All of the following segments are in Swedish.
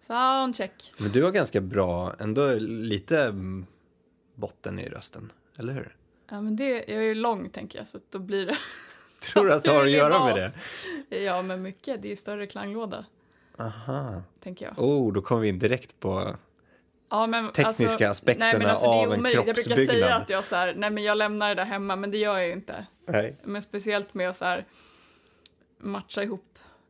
Soundcheck. Men du har ganska bra, ändå lite botten i rösten, eller hur? Ja, men det, jag är ju lång tänker jag, så då blir det... Tror du att det har att göra med det? det? Ja, men mycket. Det är större klanglåda, Aha. tänker jag. Oh, då kommer vi in direkt på... Ja, men, Tekniska alltså, aspekterna nej, men alltså, av en omöjligt. Jag brukar säga kroppsbyggnad. att jag så här, nej men jag lämnar det där hemma, men det gör jag ju inte. Nej. Men speciellt med att så här, matcha ihop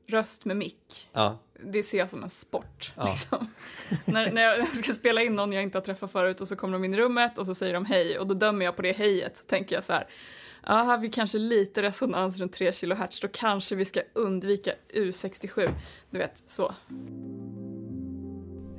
röst med mick. Ja. Det ser jag som en sport. Ja. Liksom. när, när jag ska spela in någon jag inte har träffat förut och så kommer de in i rummet och så säger de hej och då dömer jag på det hejet. Så tänker jag så här, ja, har vi kanske lite resonans runt 3 kHz, då kanske vi ska undvika U67. Du vet, så.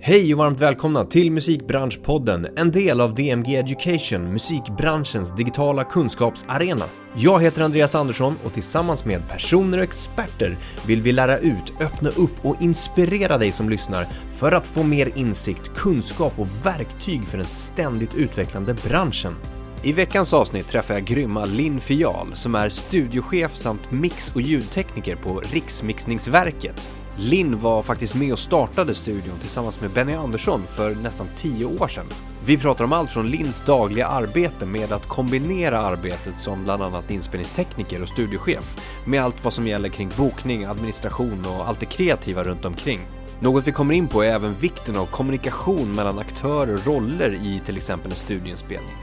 Hej och varmt välkomna till Musikbranschpodden, en del av DMG Education, musikbranschens digitala kunskapsarena. Jag heter Andreas Andersson och tillsammans med personer och experter vill vi lära ut, öppna upp och inspirera dig som lyssnar för att få mer insikt, kunskap och verktyg för den ständigt utvecklande branschen. I veckans avsnitt träffar jag grymma Linn Fial som är studiochef samt mix och ljudtekniker på Riksmixningsverket. Linn var faktiskt med och startade studion tillsammans med Benny Andersson för nästan 10 år sedan. Vi pratar om allt från Linns dagliga arbete med att kombinera arbetet som bland annat inspelningstekniker och studiochef med allt vad som gäller kring bokning, administration och allt det kreativa runt omkring. Något vi kommer in på är även vikten av kommunikation mellan aktörer och roller i till exempel en studieinspelning.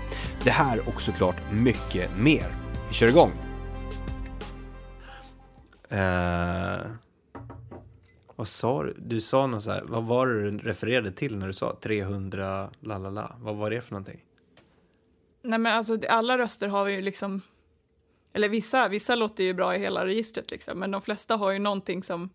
Det här och såklart mycket mer. Vi kör igång! Uh vad sa du? Du sa något så här, vad var det du refererade till när du sa 300 lalala? Vad var det för någonting? Nej men alltså alla röster har ju liksom, eller vissa, vissa låter ju bra i hela registret liksom, men de flesta har ju någonting som,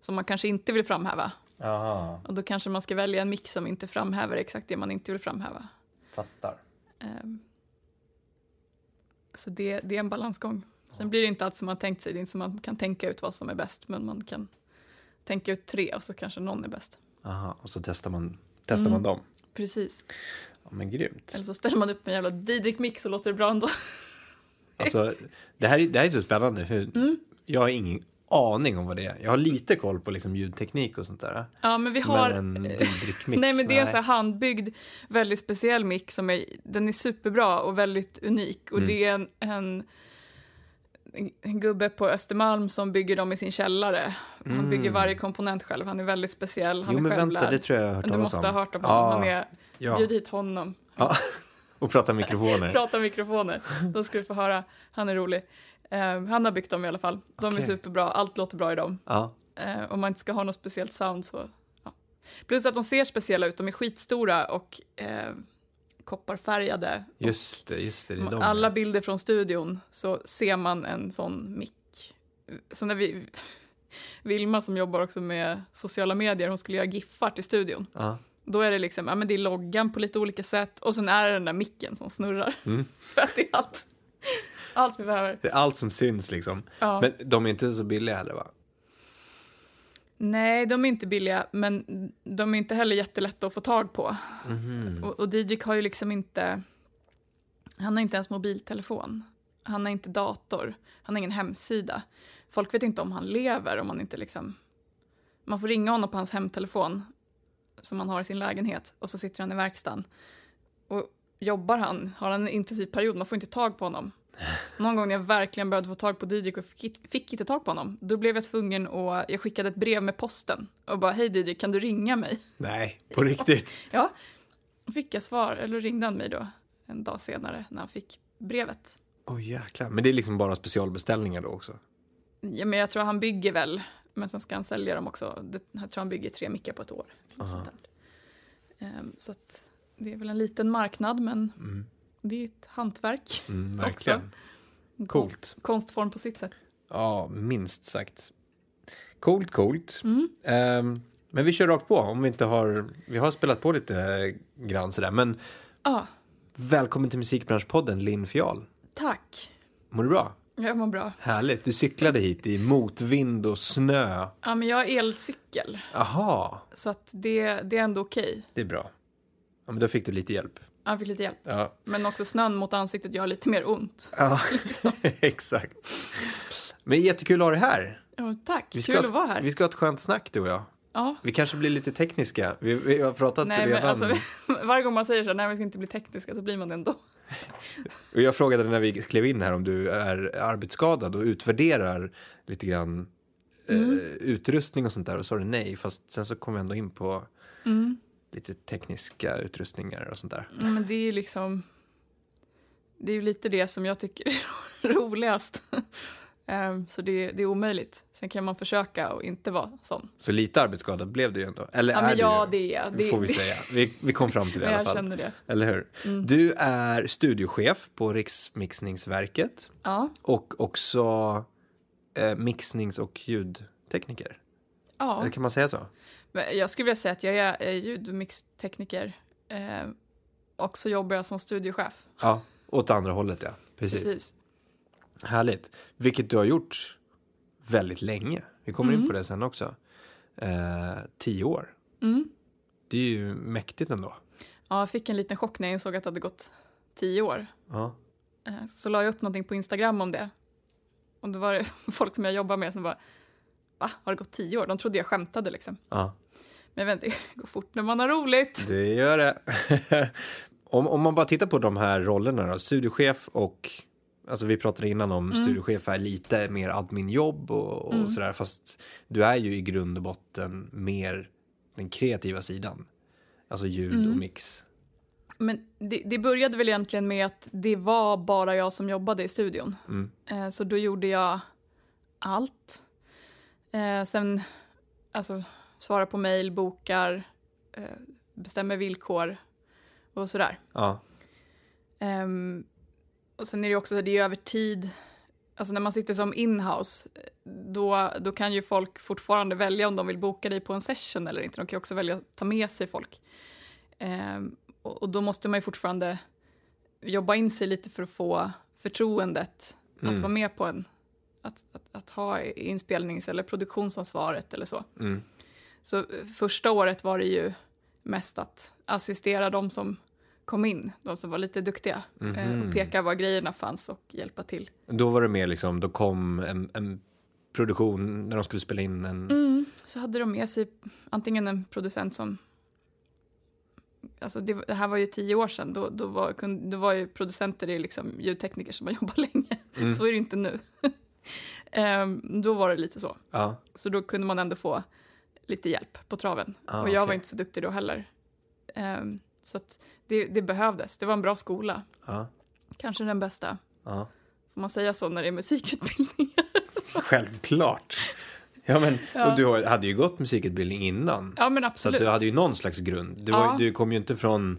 som man kanske inte vill framhäva. Jaha, Och då kanske man ska välja en mix som inte framhäver exakt det man inte vill framhäva. fattar. Ehm, så det, det är en balansgång. Sen blir det inte allt som man tänkt sig, det är inte som man kan tänka ut vad som är bäst, men man kan tänka ut tre och så kanske någon är bäst. Aha, och så testar man, testar Mm. man dem. Precis. Ja, men grymt. Eller så ställer man upp en jävla Didrik-mix och låter det bra ändå. Alltså, det här, är- det här är så spännande. Hur, Mm. Jag har ingen aning om vad det är. Jag har lite koll på liksom ljudteknik och sånt där. Ja, men vi har... Men en Didrik-mick, Nej, men det är en handbyggd, väldigt speciell mick som är, den är superbra och väldigt unik. Och Mm. det är en, en, en gubbe på Östermalm som bygger dem i sin källare. Han Mm. bygger varje komponent själv, han är väldigt speciell, han Jo är men självlärd. vänta, det tror jag jag har hört du talas måste om. ha hört om honom, han är, ja. bjud hit honom. ja. Och prata mikrofoner. Prata mikrofoner, då ska du få höra, han är rolig. Eh, han har byggt dem i alla fall, de är Okej. superbra, allt låter bra i dem. Ja. Eh, om man inte ska ha något speciellt sound så... Ja. Plus att de ser speciella ut, de är skitstora och eh, kopparfärgade. Just det, just det. det de. Alla bilder från studion så ser man en sån mick. Så när vi... Vilma som jobbar också med sociala medier, hon skulle göra giffar till studion. Ja. Då är det liksom, ja men det är loggan på lite olika sätt och sen är det den där micken som snurrar. Mm. För att det är allt. Allt vi behöver. Det är allt som syns liksom. Ja. Men de är inte så billiga heller va? Nej, de är inte billiga, men de är inte heller jättelätta att få tag på. Mhm. Och, och Didrik har ju liksom inte... Han har inte ens mobiltelefon. Han har inte dator. Han har ingen hemsida. Folk vet inte om han lever om man inte liksom... Man får ringa honom på hans hemtelefon som han har i sin lägenhet och så sitter han i verkstaden. Och jobbar han, har han en intensiv period, man får inte tag på honom. Någon gång när jag verkligen behövde få tag på Didrik och fick, fick inte tag på honom, då blev jag tvungen och jag skickade ett brev med posten och bara hej Didrik, kan du ringa mig? Nej, på riktigt. Ja, fick jag svar, eller ringde han mig då en dag senare när han fick brevet. Åh jäklar. Men det är liksom bara specialbeställningar då också? Ja, men jag tror han bygger väl, men sen ska han sälja dem också. Det, jag tror han bygger tre mickar på ett år. och Aha. sånt där. Ehm, så att det är väl en liten marknad, men Mm. det är ett hantverk. Mm, verkligen. En Coolt. Konst, konstform på sitt sätt. Ja, minst sagt. Coolt, coolt. Mm. Ehm, men vi kör rakt på om vi inte har... Vi har spelat på lite grann sådär. Men Ja, välkommen till Musikbranschpodden, Linn Fial. tack. Mår du bra? Jag mår bra. Härligt. Du cyklade hit i motvind och snö. Ja, men jag har elcykel, Aha, så att det, det är ändå okej. det är bra. Ja, men då fick du lite hjälp. Jag fick lite hjälp. Ja, Men också snön mot ansiktet gör lite mer ont. ja. exakt. Men jättekul att ha dig här. Ja, tack, Vi ska kul ett- att vara här. Vi ska ha ett skönt snack du och jag. Ja. Vi kanske blir lite tekniska. Vi, vi har pratat Nej, men redan. alltså, varje gång man säger så här, nej vi ska inte bli tekniska så blir man det ändå. Och jag frågade när vi klev in här om du är arbetsskadad och utvärderar lite grann Mm. eh, utrustning och sånt där och sa du nej. Fast sen så kom vi ändå in på Mm. Lite tekniska utrustningar och sånt där. Ja, Men det är ju liksom, det är ju lite det som jag tycker är roligast. Ehm, så det, det är omöjligt. Sen kan man försöka och inte vara sån. Så lite arbetsskadad blev du ju ändå. Eller Ja, är men du ja, ju? det är jag. Det får vi det, säga. Vi, vi kom fram till det i alla Jag fall. känner det. Eller hur? Mm. Du är studiochef på Riksmixningsverket Ja, och också eh, mixnings och ljudtekniker. ja. Eller kan man säga så? Jag skulle vilja säga att jag är ljudmixtekniker. Eh, och så jobbar jag som studiochef. Ja, åt andra hållet ja. Precis. Precis. Härligt. Vilket du har gjort väldigt länge. Vi kommer in Mm. på det sen också. Eh, tio år. Mm. Det är ju mäktigt ändå. Ja, jag fick en liten chock när jag insåg att det hade gått tio år. Ja. Eh, Så la jag upp någonting på Instagram om det. Och då var det folk som jag jobbar med som bara, va, har det gått tio år? De trodde jag skämtade liksom. ja. Men inte, det går fort när man har roligt. Det gör det. om, om man bara tittar på de här rollerna då, studiochef och Alltså vi pratade innan om Mm. studiochef är lite mer adminjobb och, och Mm. sådär fast du är ju i grund och botten mer den kreativa sidan. Alltså ljud och Mm. mix. Men det, det började väl egentligen med att det var bara jag som jobbade i studion. Mm. Eh, Så då gjorde jag allt. Eh, Sen, alltså, svara på mejl, bokar, eh, bestämmer villkor och sådär. Ja. Ehm, och sen är det också, det är över tid. Alltså när man sitter som inhouse, då, då kan ju folk fortfarande välja om de vill boka dig på en session eller inte. De kan ju också välja att ta med sig folk. Ehm, och, och då måste man ju fortfarande jobba in sig lite för att få förtroendet Mm. att vara med på en, att, att, att ha inspelnings eller produktionsansvaret eller så. Mm. Så eh, första året var det ju mest att assistera de som kom in, de som var lite duktiga. eh, Mhm. Och peka var grejerna fanns och hjälpa till. Då var det mer liksom, då kom en, en produktion när de skulle spela in en... Mm. Så hade de med sig antingen en producent som Alltså det, det här var ju tio år sedan, då, då, var, kun- då var ju producenter det liksom ljudtekniker som har jobbat länge. Mm. Så är det inte nu. Ehm, då var det lite så. Ja. Så då kunde man ändå få lite hjälp på traven. Ah, och jag var okej. inte så duktig då heller. Ehm, så det, det behövdes. Det var en bra skola. Ja. Kanske den bästa. ja. Får man säga så när det är musikutbildning? Självklart. Ja, men Ja. och du hade ju gått musikutbildning innan. ja, men Så absolut. att du hade ju någon slags grund. Du, var, du kom ju inte från,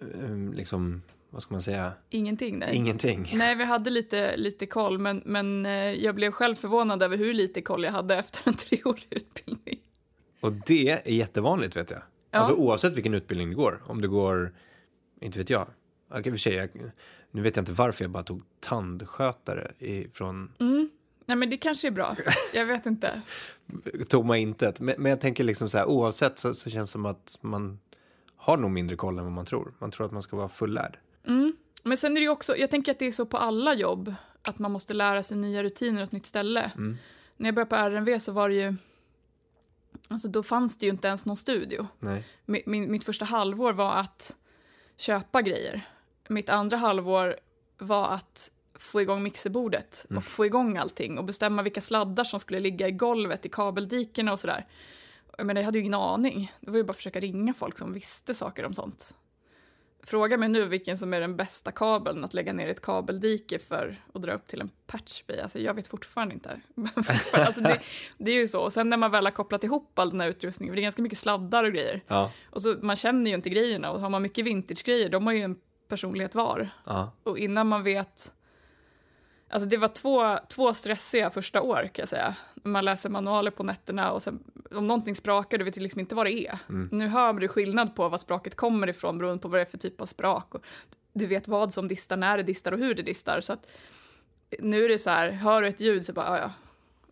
eh, liksom, vad ska man säga, Ingenting, nej. ingenting. Nej, vi hade lite, lite koll, men, men eh, jag blev själv förvånad över hur lite koll jag hade efter en treårig utbildning. Och det är jättevanligt vet jag. Ja. Alltså oavsett vilken utbildning du går. Om du går, inte vet jag. Och för sig, jag, nu vet jag inte varför jag bara tog tandskötare ifrån Mm. Nej, men det kanske är bra. Jag vet inte. tomma intet. Men, men jag tänker liksom så här, oavsett så, så känns det som att man har nog mindre koll än vad man tror. Man tror att man ska vara fullärd. Mm. Men sen är det ju också, jag tänker att det är så på alla jobb, att man måste lära sig nya rutiner och ett nytt ställe. Mm. När jag började på RNV så var det ju, alltså då fanns det ju inte ens någon studio. Nej. Mi- Min, mitt första halvår var att köpa grejer. Mitt andra halvår var att få igång mixerbordet och få igång allting och bestämma vilka sladdar som skulle ligga i golvet i kabeldikena och sådär. Jag menar, jag hade ju ingen aning. Det var ju bara att försöka ringa folk som visste saker om sånt. Fråga mig nu vilken som är den bästa kabeln att lägga ner ett kabeldike för att dra upp till en patchby. Alltså jag vet fortfarande inte. Alltså det, det är ju så. Och sen när man väl har kopplat ihop all den här utrustningen, för det är ganska mycket sladdar och grejer. Ja. Och så man känner ju inte grejerna och har man mycket vintage-grejer, de har ju en personlighet var. Ja. Och innan man vet... Alltså det var två, två stressiga första år kan jag säga. Man läser manualer på nätterna och sen om någonting sprakar, du vet liksom inte vad det är. Mm. Nu hör du skillnad på vad spraket kommer ifrån beroende på vad det är för typ av sprak. Och du vet vad som distar, när det distar och hur det distar. Så att nu är det så här, hör du ett ljud så bara, ja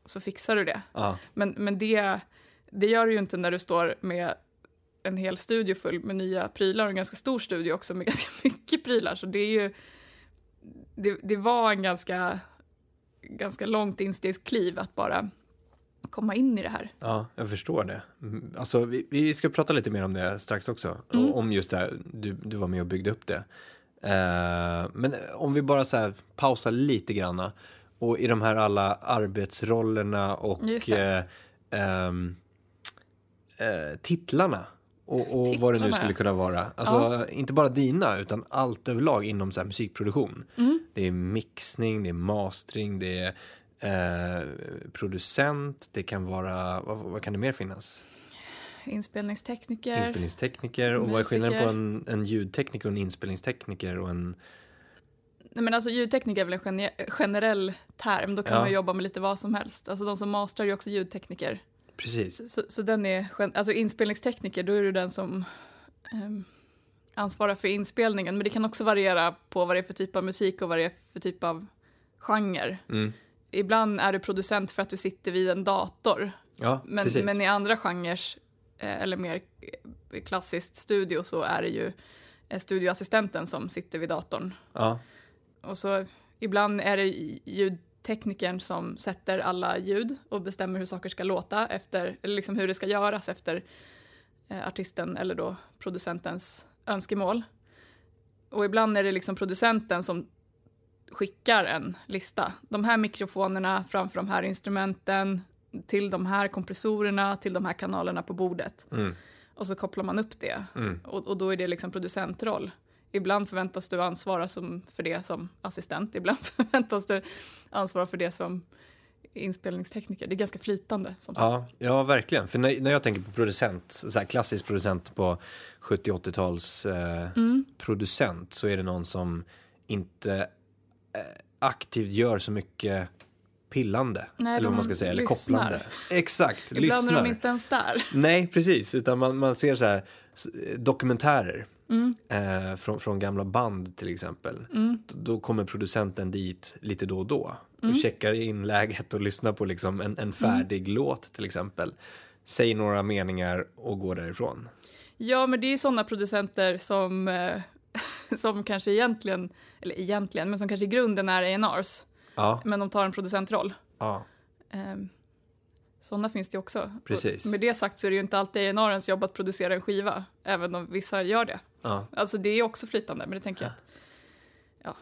så fixar du det. Ja. Men, men det, det gör du ju inte när du står med en hel studio full med nya prylar och en ganska stor studio också med ganska mycket prylar. Så det är ju, det, det var en ganska, ganska långt instegskliv att bara komma in i det här. Ja, jag förstår det. Mm, Alltså, vi, vi ska prata lite mer om det strax också. Mm. Om just det här, du, du var med och byggde upp det. Eh, men om vi bara så här pausar lite granna. Och i de här alla arbetsrollerna och eh, ehm, eh, titlarna. Och, och vad det nu skulle ja. kunna vara. Alltså inte bara dina utan allt överlag inom så musikproduktion. Mm. Det är mixning, det är mastering, det är eh, producent, det kan vara, vad, vad kan det mer finnas? Inspelningstekniker. Inspelningstekniker och vad är skillnaden på musiker. en, en ljudtekniker och en inspelningstekniker och en, Nej, men alltså, ljudtekniker är väl en gene- generell term, då kan Ja. man jobba med lite vad som helst. Alltså de som mastrar är ju också ljudtekniker. Precis, Så, så den är, alltså inspelningstekniker, då är du den som ehm, ansvarar för inspelningen. Men det kan också variera på vad det är för typ av musik och vad det är för typ av genre. mm. Ibland är du producent för att du sitter vid en dator. ja Men, precis. men i andra genrer, eh, eller mer eh, klassiskt studio, så är det ju eh, studioassistenten som sitter vid datorn. ja, Och så ibland är det ljudteknikern som sätter alla ljud och bestämmer hur saker ska låta efter, eller liksom hur det ska göras efter eh, artisten eller då producentens önskemål. Och ibland är det liksom producenten som skickar en lista. De här mikrofonerna framför de här instrumenten, till de här kompressorerna, till de här kanalerna på bordet. mm, Och så kopplar man upp det. mm, Och, och då är det liksom producentroll. Ibland förväntas du ansvara som, för det som assistent, ibland förväntas du ansvara för det som inspelningstekniker. Det är ganska flytande. Som sagt. ja, ja, verkligen. För när, när jag tänker på producent, så här klassisk producent på 70-80-tals eh, Mm. producent så är det någon som inte eh, aktivt gör så mycket pillande. Nej, eller vad man ska säga, eller lyssnar. kopplande. Exakt, Ibland lyssnar. är de inte ens där. Nej, precis. Utan man, man ser så här dokumentärer Mm. eh, från, från gamla band till exempel. Mm. Då kommer producenten dit lite då och då och Mm. checkar in läget och lyssnar på liksom en, en färdig låt till exempel. Säger några meningar och går därifrån. Ja, men det är sådana producenter som, eh, som kanske egentligen, eller egentligen, men som kanske i grunden är A&Rs Ja, men de tar en producentroll. ja, Um, sådana finns det också. Precis. Och med det sagt så är det ju inte alltid A&Rens jobb att producera en skiva, även om vissa gör det. ja. Alltså det är också flytande, men det tänker jag att, ja,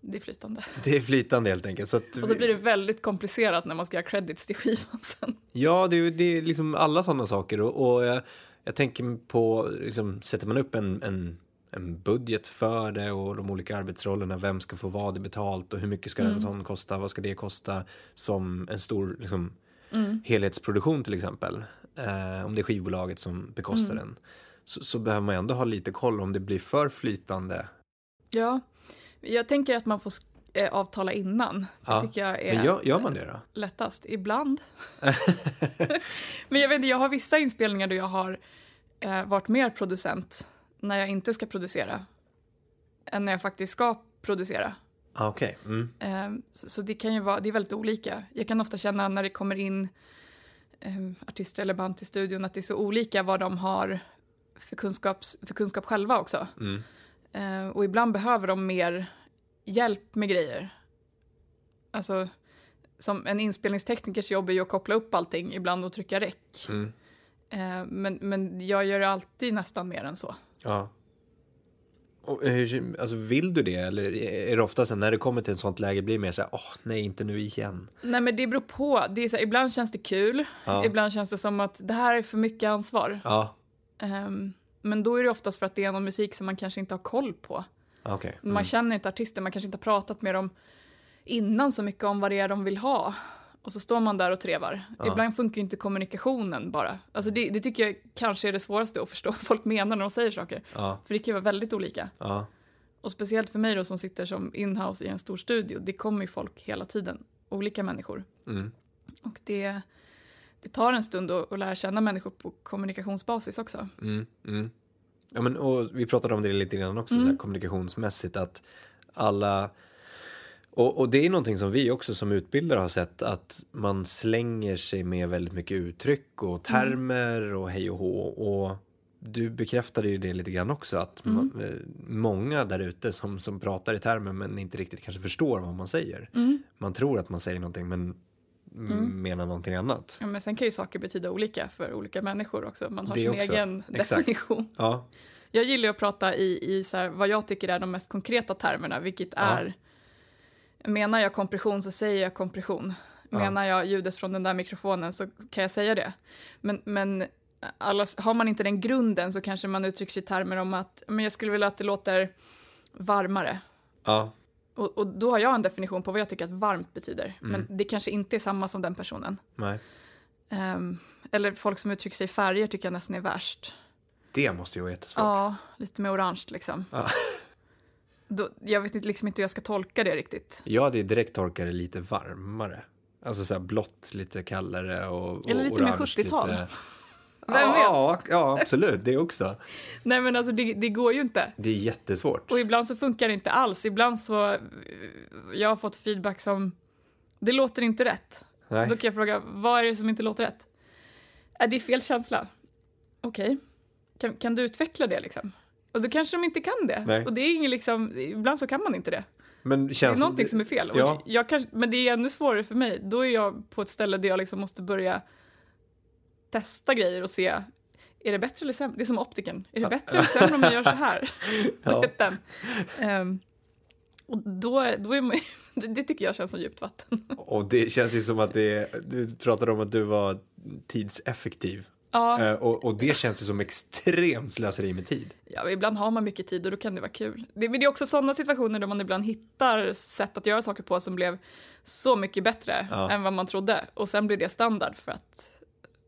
det är flytande. Det är flytande helt enkelt. Så att Och så blir det väldigt komplicerat när man ska göra credits till skivan sen. Ja, det är, det är liksom alla sådana saker. Och, och jag, jag tänker på, liksom, sätter man upp en, en, en budget för det och de olika arbetsrollerna, vem ska få vad betalt och hur mycket ska Mm. en sån kosta, vad ska det kosta som en stor liksom, Mm. helhetsproduktion till exempel. Eh, om det är skivbolaget som bekostar Mm. den. Så, så behöver man ändå ha lite koll om det blir för flytande. Ja, jag tänker att man får eh, avtala innan. Det Ja, tycker jag är Men gör, gör man det då? lättast. Ibland. men jag vet inte, jag har vissa inspelningar där jag har eh, varit mer producent när jag inte ska producera än när jag faktiskt ska producera. Ah, Okej. Mm. Eh, så, så det kan ju vara, det är väldigt olika. Jag kan ofta känna när det kommer in eh, artister eller band till studion att det är så olika vad de har för, kunskaps, för kunskap själva också. Mm. Eh, och ibland behöver de mer hjälp med grejer. Alltså, som en inspelningsteknikers jobb är ju att koppla upp allting ibland och trycka räck. Mm. Eh, men, men jag gör alltid nästan mer än så. Ja. Och, hur, alltså, vill du det eller är det ofta så när det kommer till ett sånt läge blir det mer så här, åh nej inte nu igen. Nej men det beror på. Det är så här, ibland känns det kul, Ja. ibland känns det som att det här är för mycket ansvar. Ja, Ehm, men då är det oftast för att det är någon musik som man kanske inte har koll på. Man Mm. känner inte artister, man kanske inte har pratat med dem innan så mycket om vad det är de vill ha. Och så står man där och trevar. Ja. Ibland funkar ju inte kommunikationen bara. Alltså det, det tycker jag kanske är det svåraste att förstå vad folk menar när de säger saker. Ja, För det kan ju vara väldigt olika. ja, Och speciellt för mig då som sitter som inhouse i en stor studio, det kommer ju folk hela tiden. Olika människor. mm. Och det, det tar en stund att, att lära känna människor på kommunikationsbasis också. Mm. Mm. Ja, men, och vi pratade om det lite grann också, så här, Mm. kommunikationsmässigt, att alla... Och, och det är någonting som vi också som utbildare har sett, att man slänger sig med väldigt mycket uttryck och termer och hej och hå. Och du bekräftade ju det lite grann också, att Mm. ma- eh, många där ute som, som pratar i termer men inte riktigt kanske förstår vad man säger. Mm. Man tror att man säger någonting men Mm. menar någonting annat. Ja, men sen kan ju saker betyda olika för olika människor också. Man har Det sin också. egen Exakt. definition. Ja, Jag gillar att prata i, i så här, vad jag tycker är de mest konkreta termerna, vilket Ja. är... Menar jag kompression så säger jag kompression. Menar jag ljudet från den där mikrofonen så kan jag säga det. Men, men alla, har man inte den grunden så kanske man uttrycker sig i termer om att men jag skulle vilja att det låter varmare. ja, Och, och då har jag en definition på vad jag tycker att varmt betyder. Mm. Men det kanske inte är samma som den personen. nej. Ehm, eller folk som uttrycker sig i färger tycker jag nästan är värst. Det måste ju vara jättesvårt. Ja, lite mer orange liksom. Ja. Då, jag vet inte, liksom inte hur jag ska tolka det riktigt. Jag hade ju direkt torkat det lite varmare. Alltså så här blått, lite kallare och, Eller lite mer orange, 70-tal. lite- ja, ja, absolut. Det också. Nej men alltså det, det går ju inte. Det är jättesvårt. Och ibland så funkar det inte alls. Ibland så, eh, jag har fått feedback som, det låter inte rätt. Nej. Då kan jag fråga, vad är det som inte låter rätt? Är det fel känsla? Okej, kan, kan du utveckla det liksom? Och så kanske de inte kan det. Nej. Och det är ingen liksom, ibland så kan man inte det. Men Det känns är någonting som är fel. Ja. jag kanske, men det är ännu svårare för mig. Då är jag på ett ställe där jag liksom måste börja testa grejer och se, är det bättre eller sämre? Det är som optiken. Är det bättre eller sämre om jag gör så här? Ja. Det den. Ehm, och då, då är man, det, det tycker jag känns som djupt vatten. Och det känns ju som att det är, du pratade om att du var tidseffektiv. Ja, Eh, och, och det känns ju som extremt slöseri med tid. ja, ibland har man mycket tid och då kan det vara kul. Det, men det är också sådana situationer där man ibland hittar sätt att göra saker på som blev så mycket bättre Ja. än vad man trodde. Och sen blir det standard för att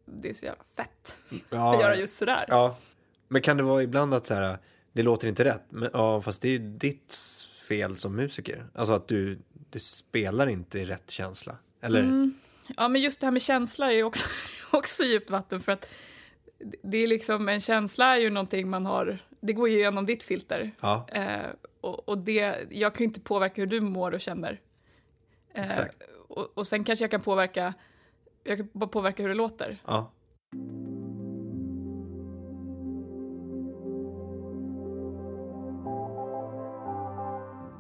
det är så jävla fett Ja, att göra just sådär. Ja. Men kan det vara ibland att så här, det låter inte rätt, men ja, fast det är ju ditt fel som musiker. Alltså att du, du spelar inte i rätt känsla. Eller? Mm. Ja, men just det här med känsla är ju också, också djupt vatten för att det är liksom, en känsla är ju någonting man har, det går ju igenom ditt filter. Ja, Eh, och, och det, jag kan ju inte påverka hur du mår och känner. Eh, Exakt. och, och sen kanske jag kan påverka, jag kan bara påverka hur det låter. ja.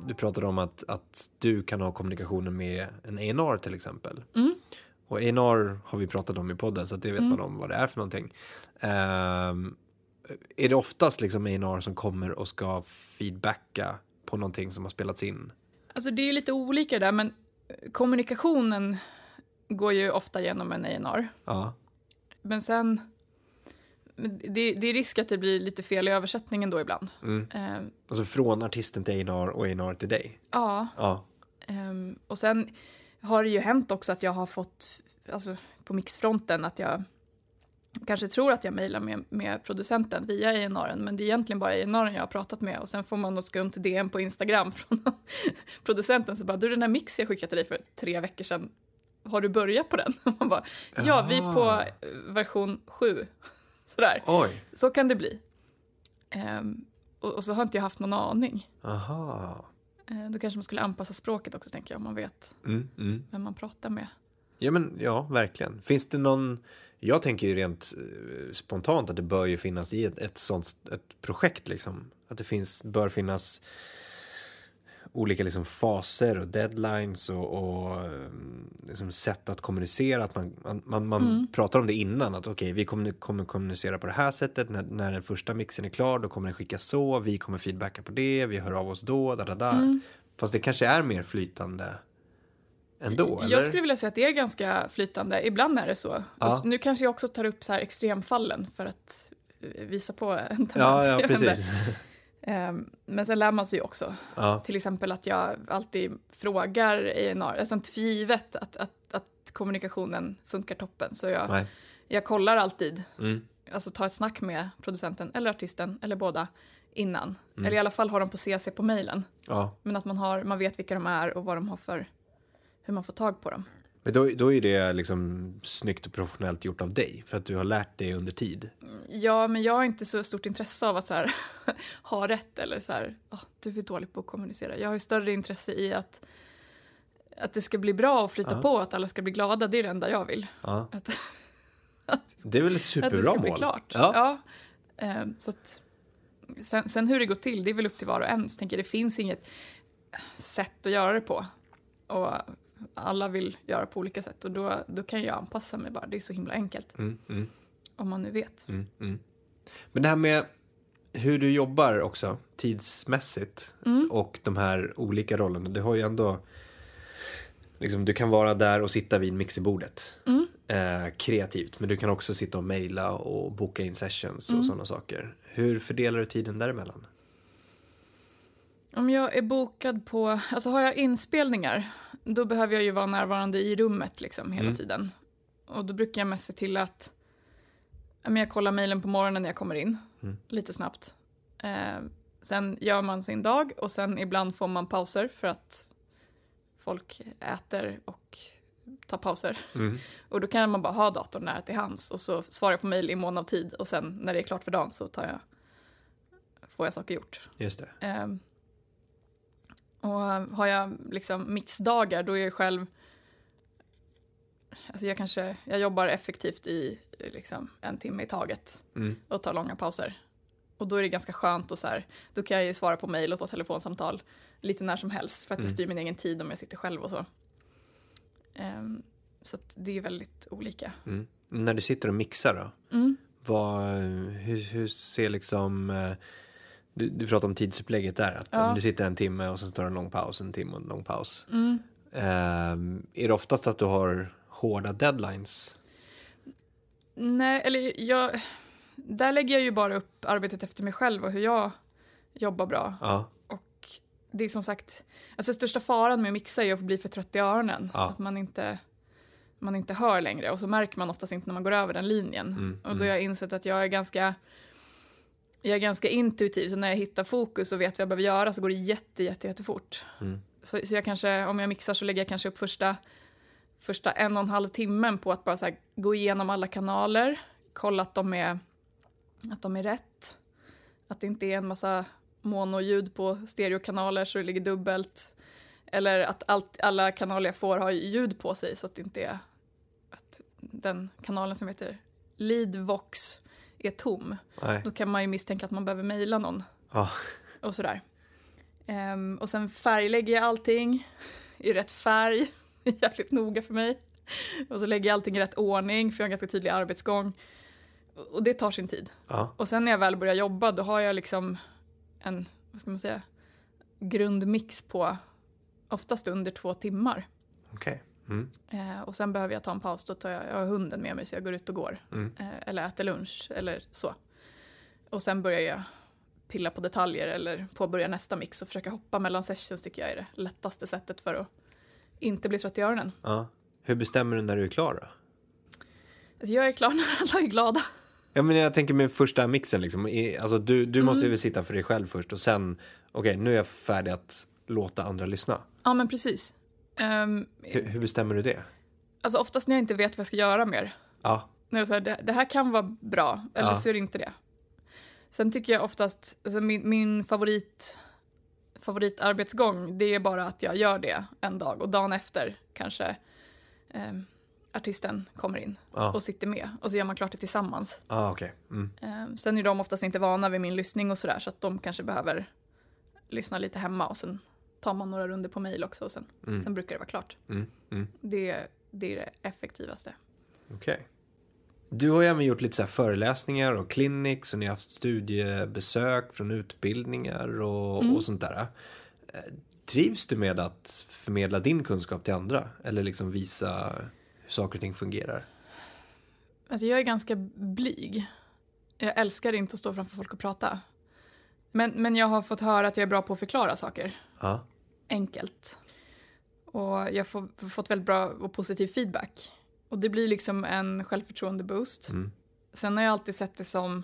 Du pratade om att, att du kan ha kommunikationen med en A&R till exempel. Mm. Och A&R har vi pratat om i podden så det vet Mm. man om vad det är för någonting. Ehm, är det oftast liksom A&R som kommer och ska feedbacka på någonting som har spelats in? Alltså det är lite olika där, men kommunikationen går ju ofta genom en A&R. Ja, Men sen, det, det är risk att det blir lite fel i översättningen då ibland. mm. Eh, alltså från artisten till A&R och A&R till dig. ja, Ja, Ehm, och sen har det ju hänt också att jag har fått, alltså på mixfronten, att jag kanske tror att jag mejlar med, med producenten via A&R'n, men det är egentligen bara A&R'n jag har pratat med och sen får man något skumt DM på Instagram från producenten så bara, du den här mix jag skickade dig för tre veckor sedan, har du börjat på den? Och man bara, ja, vi är på version sju. Sådär, oj, så kan det bli. Ehm, och, och så har inte jag haft någon aning. aha. Eh, då kanske man skulle anpassa språket också, tänker jag, om man vet Mm, mm. vem man pratar med. Ja, men ja, verkligen. Finns det någon, jag tänker ju rent eh, spontant att det bör ju finnas i ett, ett sånt ett projekt liksom. Att det finns, bör finnas olika liksom faser och deadlines och, och eh, liksom sätt att kommunicera. Att man, man, man, man Mm. pratar om det innan. Att okej, vi kommer, kommer kommunicera på det här sättet. När, när den första mixen är klar, då kommer den skickas så. Vi kommer feedbacka på det. Vi hör av oss då. Da, da, da. Mm. Fast det kanske är mer flytande ändå, eller? Jag skulle vilja säga att det är ganska flytande. Ibland är det så. Ja. Nu kanske jag också tar upp så här extremfallen för att eh, visa på en tendens. Ja, ja, precis. Ehm, Men sen lär man sig ju också. Ja, Till exempel att jag alltid frågar A&R, alltså inte för givet att, att, att kommunikationen funkar toppen. Så jag, nej. jag kollar alltid, Mm. alltså tar ett snack med producenten eller artisten eller båda innan. Mm. Eller i alla fall har dem på CC på mejlen. Ja, Men att man, har, man vet vilka de är och vad de har för, hur man får tag på dem. Då, då är det liksom snyggt och professionellt gjort av dig. För att du har lärt dig under tid. Ja, men jag har inte så stort intresse av att så här, ha rätt eller så här, "Åh, du är dålig på att kommunicera. Jag har ju större intresse i att, att det ska bli bra och flyta Ja. på, att alla ska bli glada. Det är det enda jag vill. Ja. Att, att, Det är väl ett att det superbra ska mål? bli klart. Ja. Ja. Ehm, så att, sen, sen hur det går till, det är väl upp till var och en. Så tänker det finns inget sätt att göra det på. Och alla vill göra på olika sätt och då, då kan jag anpassa mig bara. Det är så himla enkelt. Mm, mm, Om man nu vet. mm, mm. Men det här med hur du jobbar också tidsmässigt Mm. och de här olika rollerna. Du har ju ändå liksom, du kan vara där och sitta vid mixerbordet Mm. eh, kreativt. Men du kan också sitta och mejla och boka in sessions och Mm. sådana saker. Hur fördelar du tiden däremellan? Om jag är bokad på, alltså har jag inspelningar, då behöver jag ju vara närvarande i rummet liksom hela Mm. tiden. Och då brukar jag mest se till att men jag kollar mejlen på morgonen när jag kommer in, Mm. lite snabbt. Eh, sen gör man sin dag och sen ibland får man pauser för att folk äter och tar pauser. Mm. Och då kan man bara ha datorn nära till hands och så svarar jag på mejl i mån av tid och sen när det är klart för dagen så tar jag, får jag saker gjort. Just det. Ehm, och har jag liksom mixdagar då är jag själv Alltså jag kanske, jag jobbar effektivt i liksom en timme i taget Mm. och tar långa pauser. Och då är det ganska skönt och så här, då kan jag ju svara på mejl och ta telefonsamtal lite när som helst för att jag Mm. styr min egen tid om jag sitter själv och så. Ehm, så det är väldigt olika. Mm. När du sitter och mixar då? Mm. Vad, hur, hur ser liksom... eh, Du, du pratar om tidsupplägget där. Att Ja. om du sitter en timme och sen tar du en lång paus, en timme och en lång paus. Mm. Ehm, är det oftast att du har hårda deadlines? Nej, eller jag... Där lägger jag ju bara upp arbetet efter mig själv och hur jag jobbar bra. Ja. Och det är som sagt, alltså största faran med att mixa är att bli för trött i öronen. Ja. Att man inte, man inte hör längre och så märker man oftast inte när man går över den linjen. Mm, Och då har jag insett att jag är ganska jag är ganska intuitiv, så när jag hittar fokus och vet vad jag behöver göra så går det jätte, jätte, jättefort. Mm. Så, så jag kanske, om jag mixar så lägger jag kanske upp första, första en och en halv timmen på att bara här, gå igenom alla kanaler, kolla att de är, att de är rätt, att det inte är en massa monoljud på stereokanaler så det ligger dubbelt. Eller att allt, alla kanaler jag får har ljud på sig så att det inte är att den kanalen som heter Leadvox är tom. Nej. Då kan man ju misstänka att man behöver mejla någon Ja. och sådär. Ehm, och sen färglägger jag allting i rätt färg. Jävligt noga för mig. Och så lägger jag allting i rätt ordning för jag har en ganska tydlig arbetsgång. Och- det tar sin tid. Ja. Och sen när jag väl börjar jobba då har jag liksom en, vad ska man säga, grundmix på oftast under två timmar. Okej. Mm. Eh, och sen behöver jag ta en paus, då tar jag, jag har hunden med mig så jag går ut och går. Mm. Eh, eller äter lunch eller så. Och sen börjar jag pilla på detaljer eller påbörja nästa mix och försöka hoppa mellan sessions tycker jag är det lättaste sättet för att inte bli trött i öronen. Ja. Hur bestämmer du när du är klar då? Alltså jag är klar när alla är glada. Ja, men jag tänker med första mixen liksom. Alltså, du, du måste Mm. ju sitta för dig själv först och sen, okej, nu är jag färdig att låta andra lyssna. Ja men precis. Ehm, Hur, hur bestämmer du det? alltså oftast när jag inte vet vad jag ska göra mer. Ja. När jag säger det, det här kan vara bra, eller Ja. så är det inte det. Sen tycker jag oftast, alltså min, min favorit, favoritarbetsgång, det är bara att jag gör det en dag och dagen efter kanske ehm, artisten kommer in Ja, och sitter med och så gör man klart det tillsammans. ah, okej. Mm. Ehm, sen är de oftast inte vana vid min lyssning och sådär så att de kanske behöver lyssna lite hemma och sen tar man några runder på mail också och sen, Mm. sen brukar det vara klart. Mm. Mm. Det, det är det effektivaste. Okej. Du har ju även gjort lite så föreläsningar och clinics och ni har haft studiebesök från utbildningar och, Mm. och sånt där. Eh, Trivs du med att förmedla din kunskap till andra? Eller liksom visa hur saker och ting fungerar? Alltså jag är ganska blyg. Jag älskar inte att stå framför folk och prata. Men, men jag har fått höra att jag är bra på att förklara saker. Ja. Enkelt. Och jag har fått väldigt bra och positiv feedback. Och det blir liksom en självförtroende-boost. Mm. Sen har jag alltid sett det som...